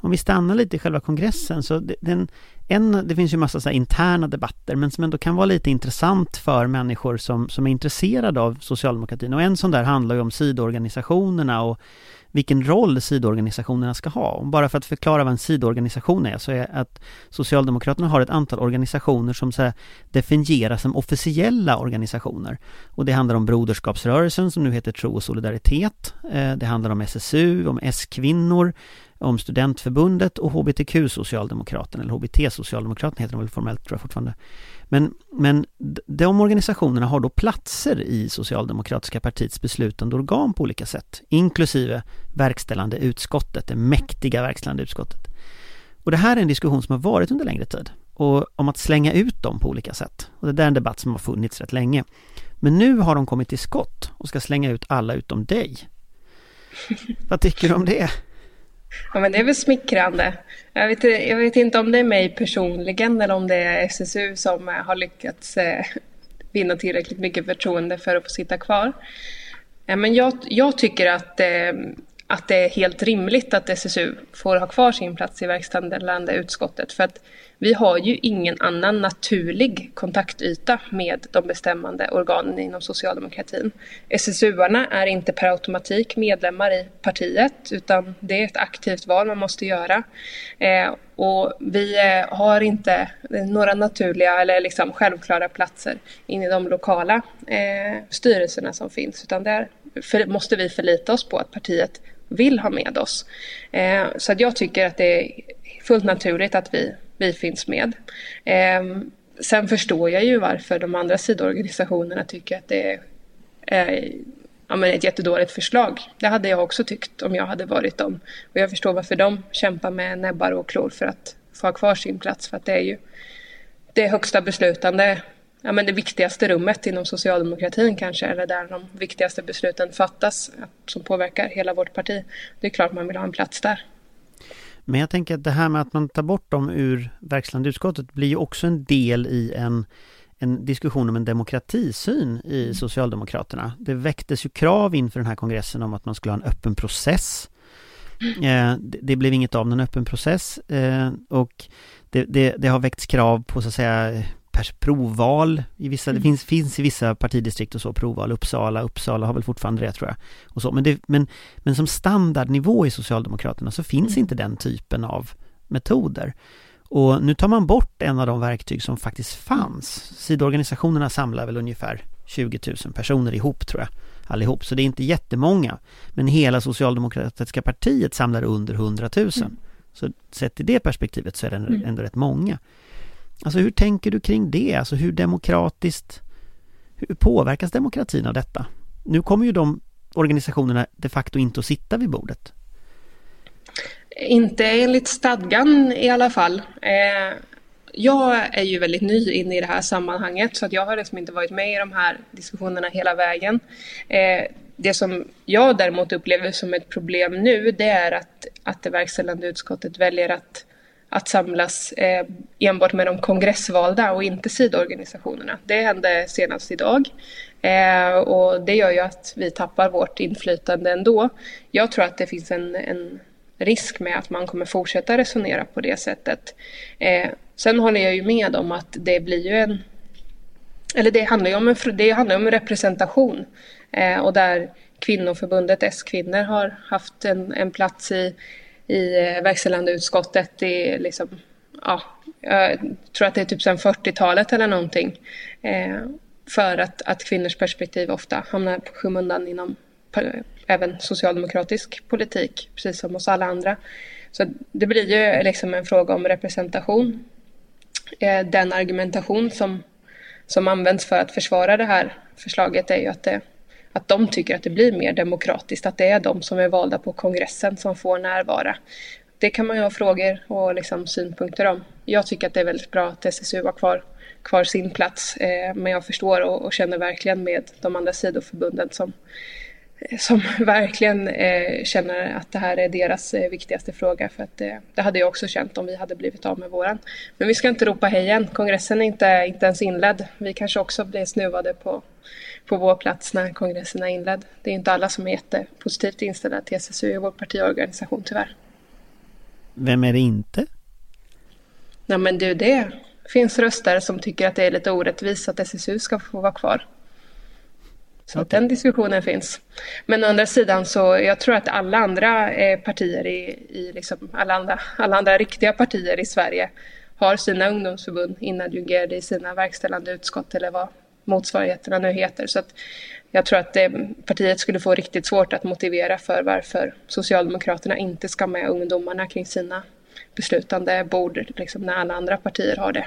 S1: Om vi stannar lite i själva kongressen så den, en, det finns ju massa så interna debatter men som ändå kan vara lite intressant för människor som, som är intresserade av socialdemokratin. Och en sån där handlar ju om sidoorganisationerna och vilken roll sidoorganisationerna ska ha. Och bara för att förklara vad en sidoorganisation är så är att Socialdemokraterna har ett antal organisationer som så definieras som officiella organisationer. Och det handlar om Broderskapsrörelsen som nu heter Tro och Solidaritet. Eh, det handlar om SSU, om S-kvinnor, om Studentförbundet och HBTQ-socialdemokraterna, eller HBT-socialdemokraterna heter de väl formellt tror jag fortfarande. Men, men de organisationerna har då platser i Socialdemokratiska partiets beslutande organ på olika sätt, inklusive verkställande utskottet, det mäktiga verkställande utskottet. Och det här är en diskussion som har varit under längre tid och om att slänga ut dem på olika sätt. Och det där är en debatt som har funnits rätt länge. Men nu har de kommit till skott och ska slänga ut alla utom dig. Vad tycker du om det?
S2: Ja, men det är väl smickrande. Jag vet, jag vet inte om det är mig personligen eller om det är SSU som eh, har lyckats eh, vinna tillräckligt mycket förtroende för att få sitta kvar. Eh, men jag, jag tycker att, eh, att det är helt rimligt att SSU får ha kvar sin plats i verkställande utskottet. För att vi har ju ingen annan naturlig kontaktyta med de bestämmande organen inom socialdemokratin. SSU-arna är inte per automatik medlemmar i partiet utan det är ett aktivt val man måste göra. Eh, och vi eh, har inte några naturliga eller liksom självklara platser in i de lokala eh, styrelserna som finns utan där för, måste vi förlita oss på att partiet vill ha med oss. Eh, så att jag tycker att det är fullt naturligt att vi vi finns med. Eh, sen förstår jag ju varför de andra sidoorganisationerna tycker att det är eh, ja, men ett jättedåligt förslag. Det hade jag också tyckt om jag hade varit dem. Och jag förstår varför de kämpar med näbbar och klor för att få ha kvar sin plats. För att det är ju det högsta beslutande, ja, men det viktigaste rummet inom socialdemokratin kanske, eller där de viktigaste besluten fattas som påverkar hela vårt parti. Det är klart man vill ha en plats där.
S1: Men jag tänker att det här med att man tar bort dem ur verkställande utskottet blir ju också en del i en, en diskussion om en demokratisyn i mm. Socialdemokraterna. Det väcktes ju krav inför den här kongressen om att man skulle ha en öppen process. Eh, det, det, blev inget av någon öppen process eh, och det, det, det, har väckts krav på så att säga provval i vissa, mm. det finns, finns i vissa partidistrikt och så provval, Uppsala, Uppsala har väl fortfarande det tror jag. Och så. Men, det, men, men som standardnivå i Socialdemokraterna så finns mm. inte den typen av metoder. Och nu tar man bort en av de verktyg som faktiskt fanns. Sidoorganisationerna samlar väl ungefär 20 000 personer ihop tror jag, allihop. Så det är inte jättemånga. Men hela Socialdemokratiska partiet samlar under 100 000. Mm. Så sett i det perspektivet så är det mm. ändå rätt många. Alltså hur tänker du kring det? Alltså hur demokratiskt Hur påverkas demokratin av detta? Nu kommer ju de organisationerna de facto inte att sitta vid bordet.
S2: Inte enligt stadgan i alla fall. Eh, jag är ju väldigt ny inne i det här sammanhanget så att jag har liksom inte varit med i de här diskussionerna hela vägen. Eh, det som jag däremot upplever som ett problem nu det är att, att det verkställande utskottet väljer att att samlas eh, enbart med de kongressvalda och inte sidoorganisationerna. Det hände senast idag. Eh, och det gör ju att vi tappar vårt inflytande ändå. Jag tror att det finns en, en risk med att man kommer fortsätta resonera på det sättet. Eh, sen håller jag ju med om att det blir ju en... Eller det handlar ju om, en, det handlar om representation. Eh, och där kvinnoförbundet S-kvinnor har haft en, en plats i, i eh, verkställande utskottet i liksom, ja, jag tror att det är typ sedan 40-talet eller någonting. Eh, för att, att kvinnors perspektiv ofta hamnar på skymundan inom även socialdemokratisk politik, precis som hos alla andra. Så det blir ju liksom en fråga om representation. Eh, den argumentation som, som används för att försvara det här förslaget är ju att, det, att de tycker att det blir mer demokratiskt, att det är de som är valda på kongressen som får närvara. Det kan man ju ha frågor och liksom synpunkter om. Jag tycker att det är väldigt bra att SSU har kvar, kvar sin plats, eh, men jag förstår och, och känner verkligen med de andra sidoförbunden som eh, som verkligen eh, känner att det här är deras eh, viktigaste fråga. För att eh, det hade jag också känt om vi hade blivit av med våran. Men vi ska inte ropa hej än. Kongressen är inte, inte ens inledd. Vi kanske också blir snuvade på, på vår plats när kongressen är inledd. Det är inte alla som är jättepositivt inställda till SSU i vår partiorganisation tyvärr.
S1: Vem är det inte?
S2: Nej men du, det finns röster som tycker att det är lite orättvist att SSU ska få vara kvar. Så okay. den diskussionen finns. Men å andra sidan så jag tror att alla andra eh, partier i, i liksom, alla, andra, alla andra riktiga partier i Sverige har sina ungdomsförbund inadjungerade i sina verkställande utskott eller vad motsvarigheterna nu heter. Så att jag tror att eh, partiet skulle få riktigt svårt att motivera för varför Socialdemokraterna inte ska med ungdomarna kring sina beslutande bord liksom, när alla andra partier har det.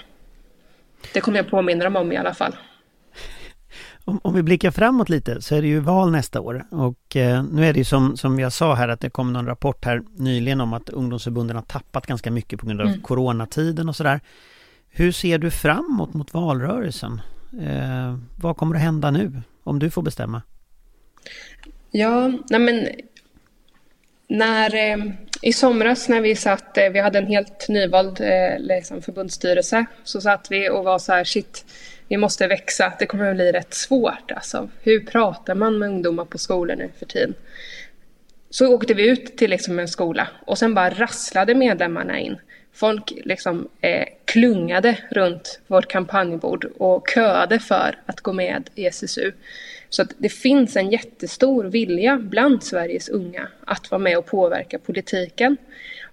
S2: Det kommer jag påminna dem om i alla fall.
S1: Om, om, vi blickar framåt lite så är det ju val nästa år och eh, nu är det ju som, som jag sa här att det kom någon rapport här nyligen om att ungdomsförbunden har tappat ganska mycket på grund av mm. coronatiden och sådär. Hur ser du framåt mot valrörelsen? Eh, vad kommer att hända nu om du får bestämma?
S2: Ja, nej men när, eh, I somras när vi satt, eh, vi hade en helt nyvald eh, liksom förbundsstyrelse, så satt vi och var så här shit, vi måste växa. Det kommer att bli rätt svårt alltså. Hur pratar man med ungdomar på skolor nu för tiden? Så åkte vi ut till liksom en skola och sen bara rasslade medlemmarna in. Folk liksom eh, klungade runt vårt kampanjbord och köade för att gå med i SSU. Så att det finns en jättestor vilja bland Sveriges unga att vara med och påverka politiken.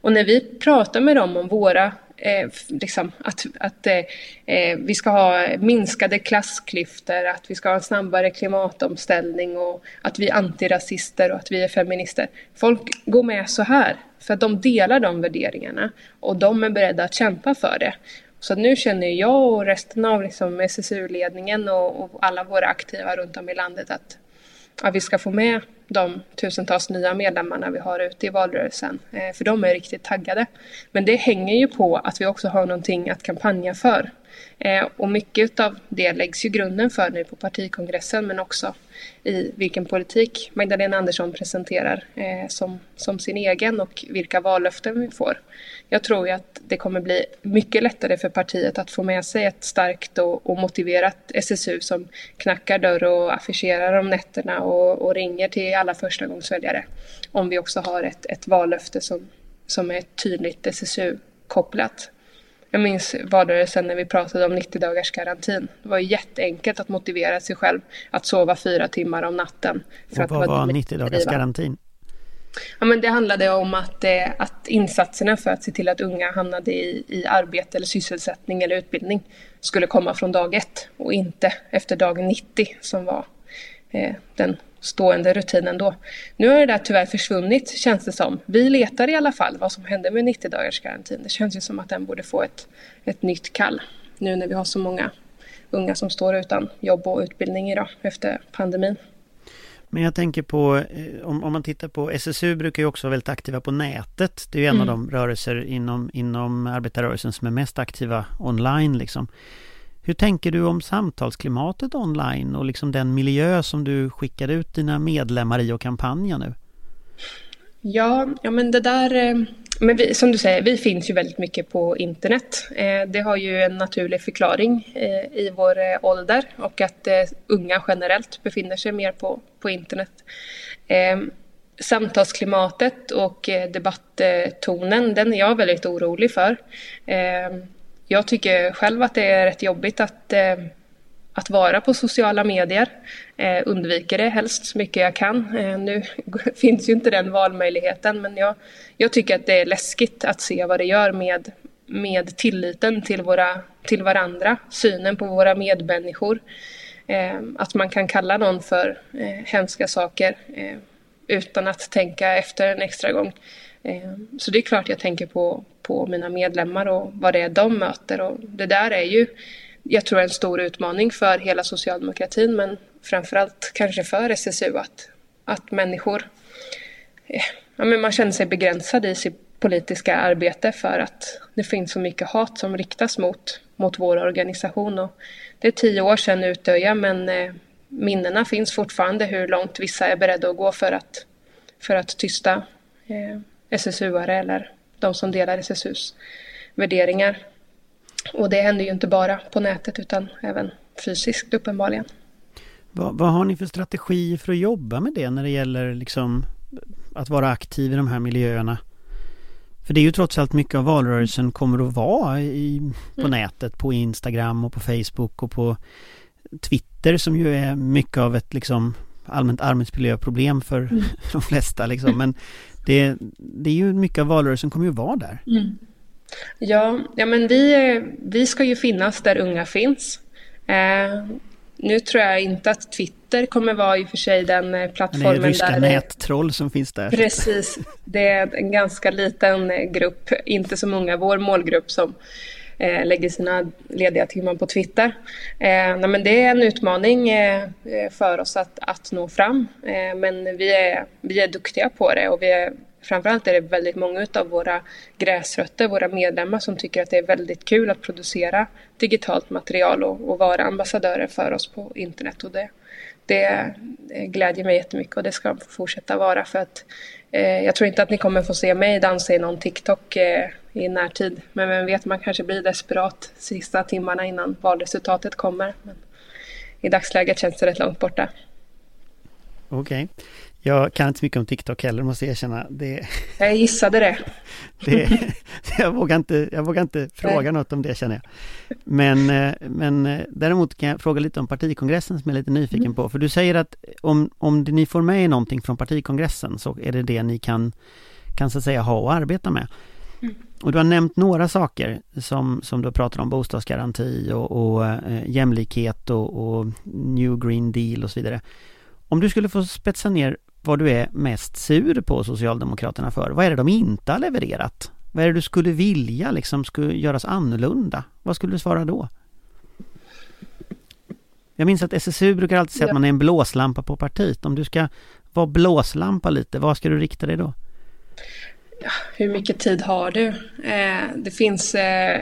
S2: Och när vi pratar med dem om våra eh, liksom, att, att eh, eh, vi ska ha minskade klassklyftor, att vi ska ha en snabbare klimatomställning och att vi är antirasister och att vi är feminister. Folk går med så här för att de delar de värderingarna och de är beredda att kämpa för det. Så nu känner jag och resten av liksom SSU-ledningen och, och alla våra aktiva runt om i landet att att vi ska få med de tusentals nya medlemmarna vi har ute i valrörelsen. Eh, för de är riktigt taggade. Men det hänger ju på att vi också har någonting att kampanja för. Eh, och mycket av det läggs ju grunden för nu på partikongressen men också i vilken politik Magdalena Andersson presenterar eh, som, som sin egen och vilka vallöften vi får. Jag tror ju att det kommer bli mycket lättare för partiet att få med sig ett starkt och, och motiverat SSU som knackar dörr och affischerar om nätterna och, och ringer till alla förstagångsväljare. Om vi också har ett, ett vallöfte som, som är tydligt SSU-kopplat. Jag minns valrörelsen när vi pratade om 90 dagars garantin. Det var jätteenkelt att motivera sig själv att sova fyra timmar om natten.
S1: För Och vad att var 90 dagars garantin?
S2: Ja, men det handlade om att, eh, att insatserna för att se till att unga hamnade i, i arbete eller sysselsättning eller utbildning skulle komma från dag ett och inte efter dag 90 som var eh, den stående rutinen då. Nu har det där tyvärr försvunnit känns det som. Vi letar i alla fall vad som hände med 90 dagars garantin. Det känns ju som att den borde få ett, ett nytt kall nu när vi har så många unga som står utan jobb och utbildning idag efter pandemin.
S1: Men jag tänker på, eh, om, om man tittar på, SSU brukar ju också vara väldigt aktiva på nätet. Det är ju en mm. av de rörelser inom, inom arbetarrörelsen som är mest aktiva online liksom. Hur tänker du om samtalsklimatet online och liksom den miljö som du skickar ut dina medlemmar i och kampanjer nu?
S2: Ja, ja men det där... Eh, men vi, som du säger, vi finns ju väldigt mycket på internet. Eh, det har ju en naturlig förklaring eh, i vår ålder och att unga generellt befinner sig mer på, på internet. Samtalsklimatet och debatttonen, den är jag väldigt orolig för. Jag tycker själv att det är rätt jobbigt att eh, att vara på sociala medier. Eh, undviker det helst så mycket jag kan. Eh, nu finns ju inte den valmöjligheten men jag, jag tycker att det är läskigt att se vad det gör med, med tilliten till, våra, till varandra, synen på våra medmänniskor. Eh, att man kan kalla någon för eh, hemska saker eh, utan att tänka efter en extra gång. Ehm, så det är klart jag tänker på, på mina medlemmar och vad det är de möter och det där är ju jag tror en stor utmaning för hela socialdemokratin men framförallt kanske för SSU att, att människor eh, ja, men man känner sig begränsad i sitt politiska arbete för att det finns så mycket hat som riktas mot, mot vår organisation. Och det är tio år sedan Utöja men eh, minnena finns fortfarande hur långt vissa är beredda att gå för att, för att tysta eh, SSU-are eller de som delar SSUs värderingar. Och det händer ju inte bara på nätet utan även fysiskt uppenbarligen.
S1: Vad, vad, har ni för strategi för att jobba med det när det gäller liksom att vara aktiv i de här miljöerna? För det är ju trots allt mycket av valrörelsen kommer att vara i, på mm. nätet, på Instagram och på Facebook och på Twitter som ju är mycket av ett liksom allmänt arbetsmiljöproblem för mm. de flesta liksom. Men det, det är ju mycket av valrörelsen kommer ju vara där. Mm.
S2: Ja, ja men vi, vi ska ju finnas där unga finns. Eh, nu tror jag inte att Twitter kommer vara i och för sig den eh, plattformen
S1: det är ryska
S2: där...
S1: nättroll som finns där.
S2: Precis. Det är en ganska liten eh, grupp, inte så många, vår målgrupp som eh, lägger sina lediga timmar på Twitter. Eh, nej, men det är en utmaning eh, eh, för oss att, att nå fram. Eh, men vi är, vi är duktiga på det och vi är framförallt är det väldigt många av våra gräsrötter, våra medlemmar som tycker att det är väldigt kul att producera digitalt material och, och vara ambassadörer för oss på internet. Och det, det glädjer mig jättemycket och det ska de fortsätta vara för att eh, jag tror inte att ni kommer få se mig dansa i någon TikTok eh, i närtid. Men vem vet, man kanske blir desperat sista timmarna innan valresultatet kommer. Men I dagsläget känns det rätt långt borta.
S1: Okej. Okay. Jag kan inte så mycket om TikTok heller måste jag erkänna. Det,
S2: jag gissade det.
S1: det jag, vågar inte, jag vågar inte fråga Nej. något om det känner jag. Men, eh, men eh, däremot kan jag fråga lite om partikongressen som jag är lite nyfiken mm. på. För du säger att om, om ni får med någonting från partikongressen så är det det ni kan, kan så att säga ha och arbeta med. Mm. Och du har nämnt några saker som, som du pratar om, bostadsgaranti och, och äh, jämlikhet och, och New Green Deal och så vidare. Om du skulle få spetsa ner vad du är mest sur på Socialdemokraterna för. Vad är det de inte har levererat? Vad är det du skulle vilja liksom skulle göras annorlunda? Vad skulle du svara då? Jag minns att SSU brukar alltid säga ja. att man är en blåslampa på partiet. Om du ska vara blåslampa lite, vad ska du rikta dig då?
S2: Ja, hur mycket tid har du? Eh, det finns... Eh,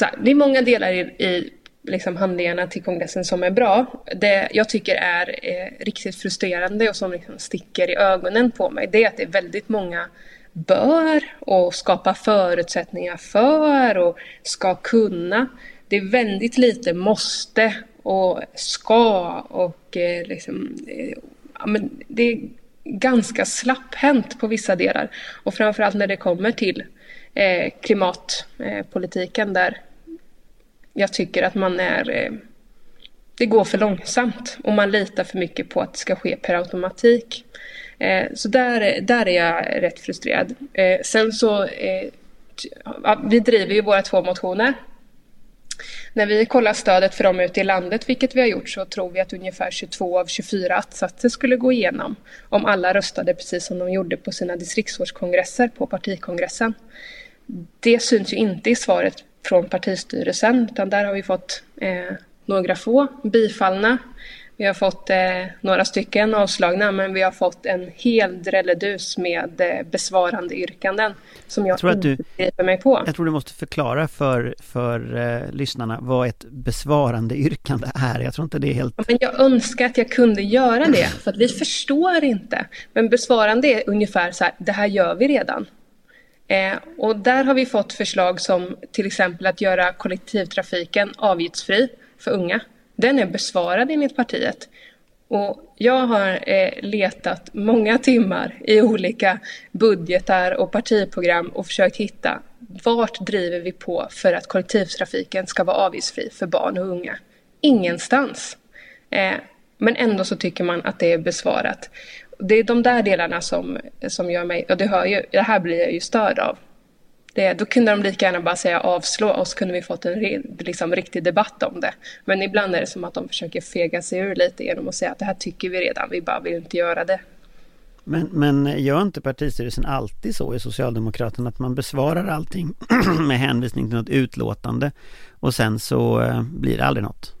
S2: här, det är många delar i, i liksom handlingarna till kongressen som är bra. Det jag tycker är eh, riktigt frustrerande och som liksom sticker i ögonen på mig det är att det är väldigt många bör och skapa förutsättningar för och ska kunna. Det är väldigt lite måste och ska och eh, liksom, eh, ja, men det är ganska slapphänt på vissa delar. Och framförallt när det kommer till eh, klimatpolitiken där jag tycker att man är... Eh, det går för långsamt och man litar för mycket på att det ska ske per automatik. Eh, så där, där är jag rätt frustrerad. Eh, sen så... Eh, vi driver ju våra två motioner. När vi kollar stödet för dem ute i landet, vilket vi har gjort, så tror vi att ungefär 22 av 24 att-satser skulle gå igenom om alla röstade precis som de gjorde på sina distriktsårskongresser på partikongressen. Det syns ju inte i svaret från partistyrelsen utan där har vi fått eh, några få bifallna. Vi har fått eh, några stycken avslagna men vi har fått en hel drälledus med eh, besvarande yrkanden som jag, jag inte begriper mig på.
S1: Jag tror du måste förklara för, för eh, lyssnarna vad ett besvarande yrkande är. Jag tror inte det är helt...
S2: men jag önskar att jag kunde göra det för att vi förstår inte. Men besvarande är ungefär så här, det här gör vi redan. Eh, och där har vi fått förslag som till exempel att göra kollektivtrafiken avgiftsfri för unga. Den är besvarad enligt partiet. Och jag har eh, letat många timmar i olika budgetar och partiprogram och försökt hitta vart driver vi på för att kollektivtrafiken ska vara avgiftsfri för barn och unga? Ingenstans. Eh, men ändå så tycker man att det är besvarat. Det är de där delarna som, som gör mig, och det, hör ju, det här blir jag ju störd av. Det, då kunde de lika gärna bara säga avslå och så kunde vi fått en liksom, riktig debatt om det. Men ibland är det som att de försöker fega sig ur lite genom att säga att det här tycker vi redan, vi bara vill inte göra det.
S1: Men, men gör inte partistyrelsen alltid så i Socialdemokraterna att man besvarar allting med hänvisning till något utlåtande och sen så eh, blir det aldrig något?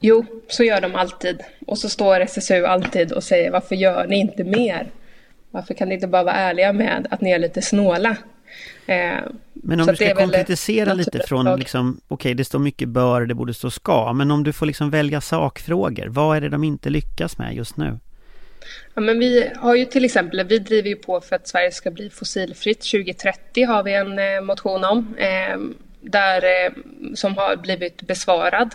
S2: Jo, så gör de alltid. Och så står SSU alltid och säger varför gör ni inte mer? Varför kan ni inte bara vara ärliga med att ni är lite snåla?
S1: Eh, men om du ska konkretisera lite från liksom, okej okay, det står mycket bör, det borde stå ska, men om du får liksom välja sakfrågor, vad är det de inte lyckas med just nu?
S2: Ja, men vi har ju till exempel, vi driver ju på för att Sverige ska bli fossilfritt 2030 har vi en eh, motion om. Eh, där, som har blivit besvarad.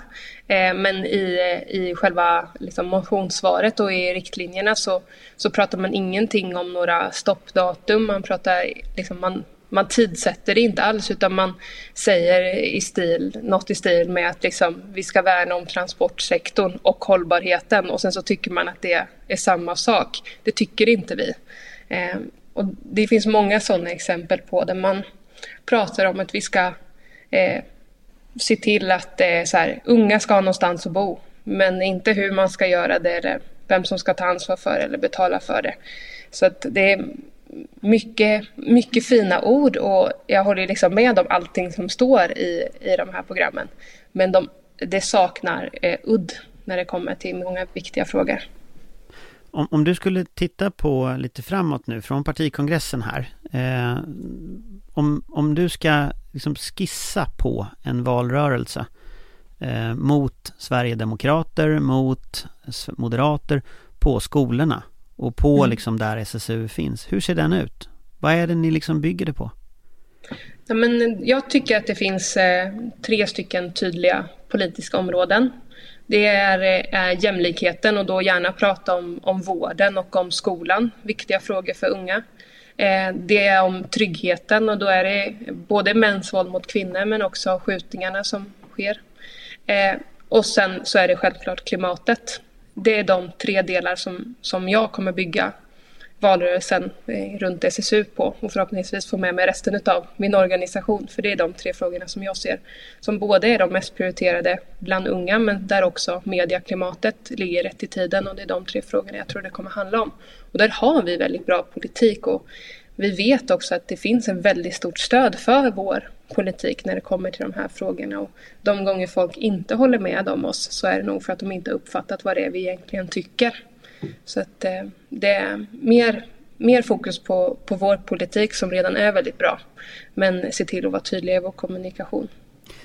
S2: Men i, i själva liksom, motionssvaret och i riktlinjerna så, så pratar man ingenting om några stoppdatum. Man pratar liksom, man, man tidsätter det inte alls utan man säger i stil, något i stil med att liksom, vi ska värna om transportsektorn och hållbarheten och sen så tycker man att det är samma sak. Det tycker inte vi. Eh, och det finns många sådana exempel på där man pratar om att vi ska eh, se till att eh, så här, unga ska ha någonstans att bo. Men inte hur man ska göra det eller vem som ska ta ansvar för det eller betala för det. Så att det är mycket, mycket fina ord och jag håller liksom med om allting som står i, i de här programmen. Men de, det saknar eh, udd när det kommer till många viktiga frågor.
S1: Om, om du skulle titta på lite framåt nu från partikongressen här. Eh, om, om du ska liksom skissa på en valrörelse eh, mot Sverigedemokrater, mot Moderater på skolorna och på mm. liksom där SSU finns. Hur ser den ut? Vad är det ni liksom bygger det på?
S2: Ja, men jag tycker att det finns eh, tre stycken tydliga politiska områden. Det är, eh, jämlikheten och då gärna prata om, om vården och om skolan, viktiga frågor för unga. Eh, det är om tryggheten och då är det både mäns våld mot kvinnor men också skjutningarna som sker. Eh, och sen så är det självklart klimatet. Det är de tre delar som, som jag kommer bygga valrörelsen eh, runt SSU på och förhoppningsvis få med mig resten av min organisation. För det är de tre frågorna som jag ser som både är de mest prioriterade bland unga men där också mediaklimatet ligger rätt i tiden och det är de tre frågorna jag tror det kommer handla om. Och där har vi väldigt bra politik och vi vet också att det finns en väldigt stort stöd för vår politik när det kommer till de här frågorna. Och de gånger folk inte håller med om oss så är det nog för att de inte uppfattat vad det är vi egentligen tycker. Så att eh, det är mer, mer fokus på, på vår politik som redan är väldigt bra. Men se till att vara tydliga i vår kommunikation.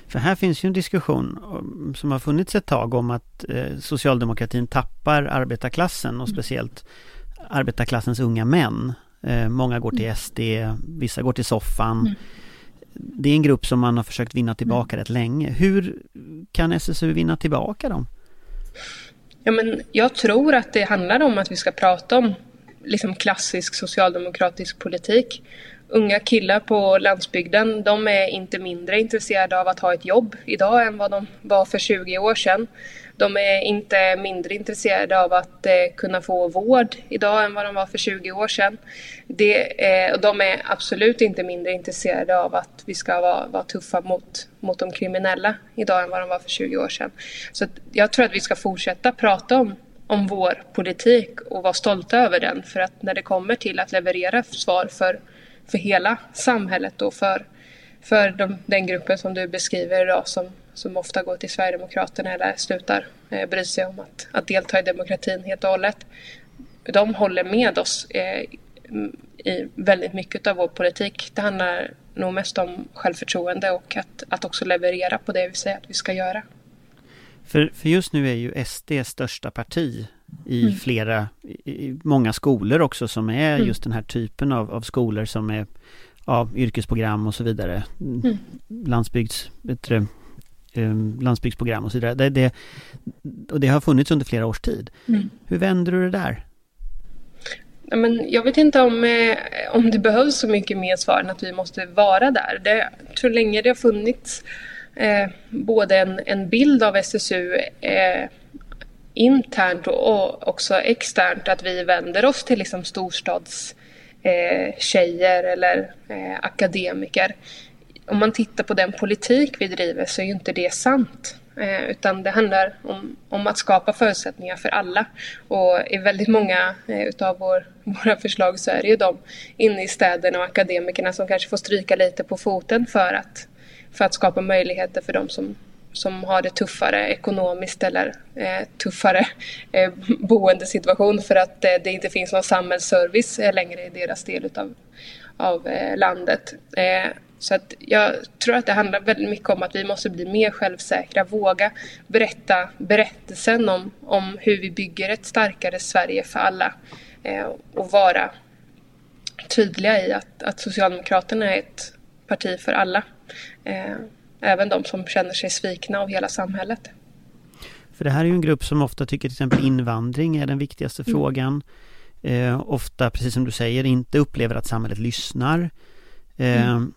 S1: För här finns ju en diskussion som har funnits ett tag om att eh, socialdemokratin tappar arbetarklassen och speciellt arbetarklassens unga män. Eh, många går till mm. SD, vissa går till soffan. Mm. Det är en grupp som man har försökt vinna tillbaka mm. rätt länge. Hur kan SSU vinna tillbaka dem?
S2: Ja, men jag tror att det handlar om att vi ska prata om liksom klassisk socialdemokratisk politik. Unga killar på landsbygden, de är inte mindre intresserade av att ha ett jobb idag än vad de var för 20 år sedan. De är inte mindre intresserade av att eh, kunna få vård idag än vad de var för 20 år sedan. Det, eh, och de är absolut inte mindre intresserade av att vi ska vara, vara tuffa mot, mot de kriminella idag än vad de var för 20 år sedan. Så jag tror att vi ska fortsätta prata om om vår politik och vara stolta över den. För att när det kommer till att leverera svar för, för hela samhället och för, för de, den gruppen som du beskriver idag som, som ofta går till Sverigedemokraterna eller slutar eh, bry sig om att, att delta i demokratin helt och hållet. De håller med oss eh, i väldigt mycket av vår politik. Det handlar nog mest om självförtroende och att, att också leverera på det vi säger att vi ska göra.
S1: För, för just nu är ju SD största parti i mm. flera, i många skolor också som är mm. just den här typen av, av skolor som är ja, yrkesprogram och så vidare. Mm. Landsbygds, bättre, landsbygdsprogram och så vidare. Det, det, och det har funnits under flera års tid. Mm. Hur vänder du det där?
S2: Men jag vet inte om, eh, om det behövs så mycket mer svar än att vi måste vara där. Det, tror länge det har funnits eh, både en, en bild av SSU eh, internt och också externt att vi vänder oss till liksom storstads eh, eller eh, akademiker. Om man tittar på den politik vi driver så är ju inte det sant. Eh, utan det handlar om, om, att skapa förutsättningar för alla. Och i väldigt många eh, utav vår, våra förslag så är det ju de inne i städerna och akademikerna som kanske får stryka lite på foten för att, för att skapa möjligheter för de som som har det tuffare ekonomiskt eller eh, tuffare eh, boendesituation för att eh, det inte finns någon samhällsservice eh, längre i deras del utav, av eh, landet. Eh, Eh, så att jag tror att det handlar väldigt mycket om att vi måste bli mer självsäkra, våga berätta berättelsen om, om hur vi bygger ett starkare Sverige för alla och vara tydliga i att, att Socialdemokraterna är ett parti för alla även de som känner sig svikna av hela samhället.
S1: För det här är ju en grupp som ofta tycker till exempel invandring är den viktigaste mm. frågan. Eh, ofta, precis som du säger, inte upplever att samhället lyssnar. Eh, mm.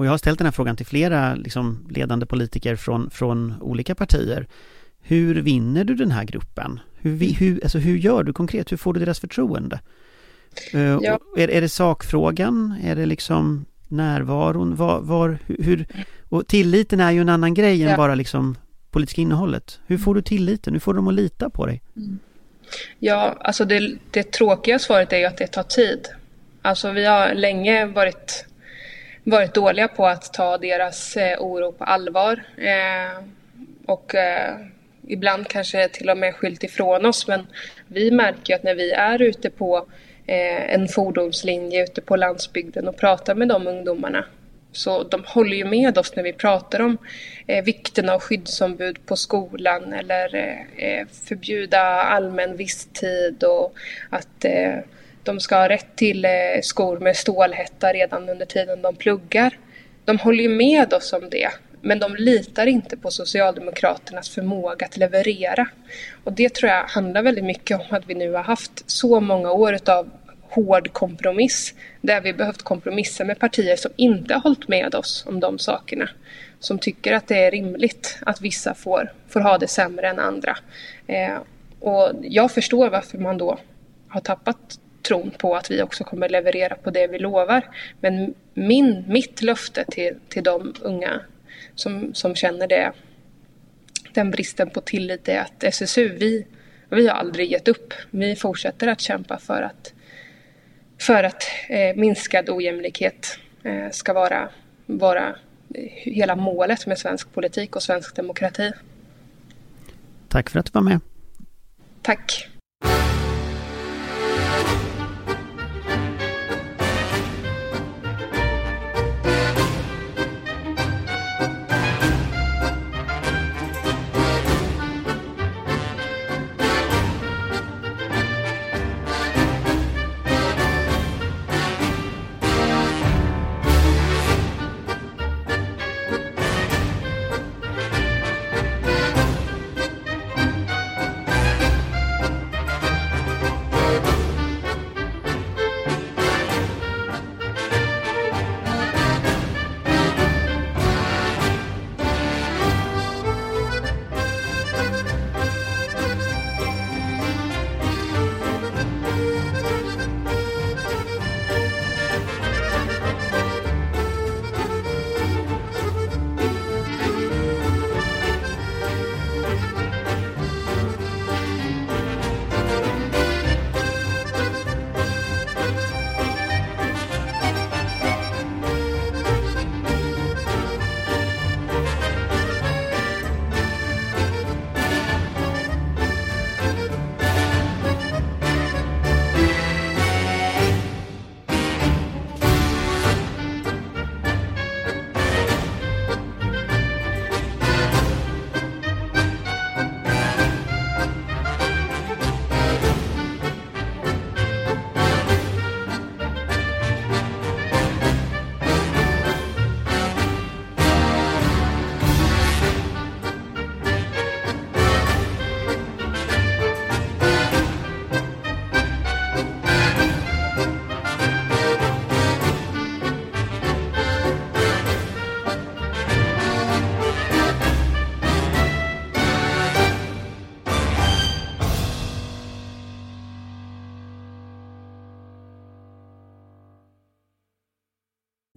S1: Och jag har ställt den här frågan till flera liksom, ledande politiker från, från olika partier. Hur vinner du den här gruppen? Hur, hur, alltså, hur gör du konkret? Hur får du deras förtroende? Eh, ja. är, är det sakfrågan? Är det liksom närvaron? Var, var, hur, och tilliten är ju en annan grej än bara liksom politiska innehållet. Hur får du tilliten? Hur får de att lita på dig? Mm.
S2: Ja, alltså det, det tråkiga svaret är ju att det tar tid. Alltså vi har länge varit, varit dåliga på att ta deras eh, oro på allvar. Eh, och eh, ibland kanske till och med skylt ifrån oss men vi märker ju att när vi är ute på en fordonslinje ute på landsbygden och pratar med de ungdomarna så de håller ju med oss när vi pratar om eh, vikten av skyddsombud på skolan eller eh, förbjuda allmän visstid och att eh, de ska ha rätt till eh, skor med stålhätta redan under tiden de pluggar. De håller ju med oss om det. Men de litar inte på Socialdemokraternas förmåga att leverera. Och det tror jag handlar väldigt mycket om att vi nu har haft så många år utav hård kompromiss där vi behövt kompromissa med partier som inte har hållit med oss om de sakerna. Som tycker att det är rimligt att vissa får, får ha det sämre än andra. Eh, och jag förstår varför man då har tappat tron på att vi också kommer leverera på det vi lovar. Men min, mitt löfte till, till de unga som, som känner det, den bristen på tillit är att SSU, vi, vi har aldrig gett upp. Vi fortsätter att kämpa för att för att eh, minskad ojämlikhet eh, ska vara, vara hela målet med svensk politik och svensk demokrati.
S1: Tack för att du var med.
S2: Tack.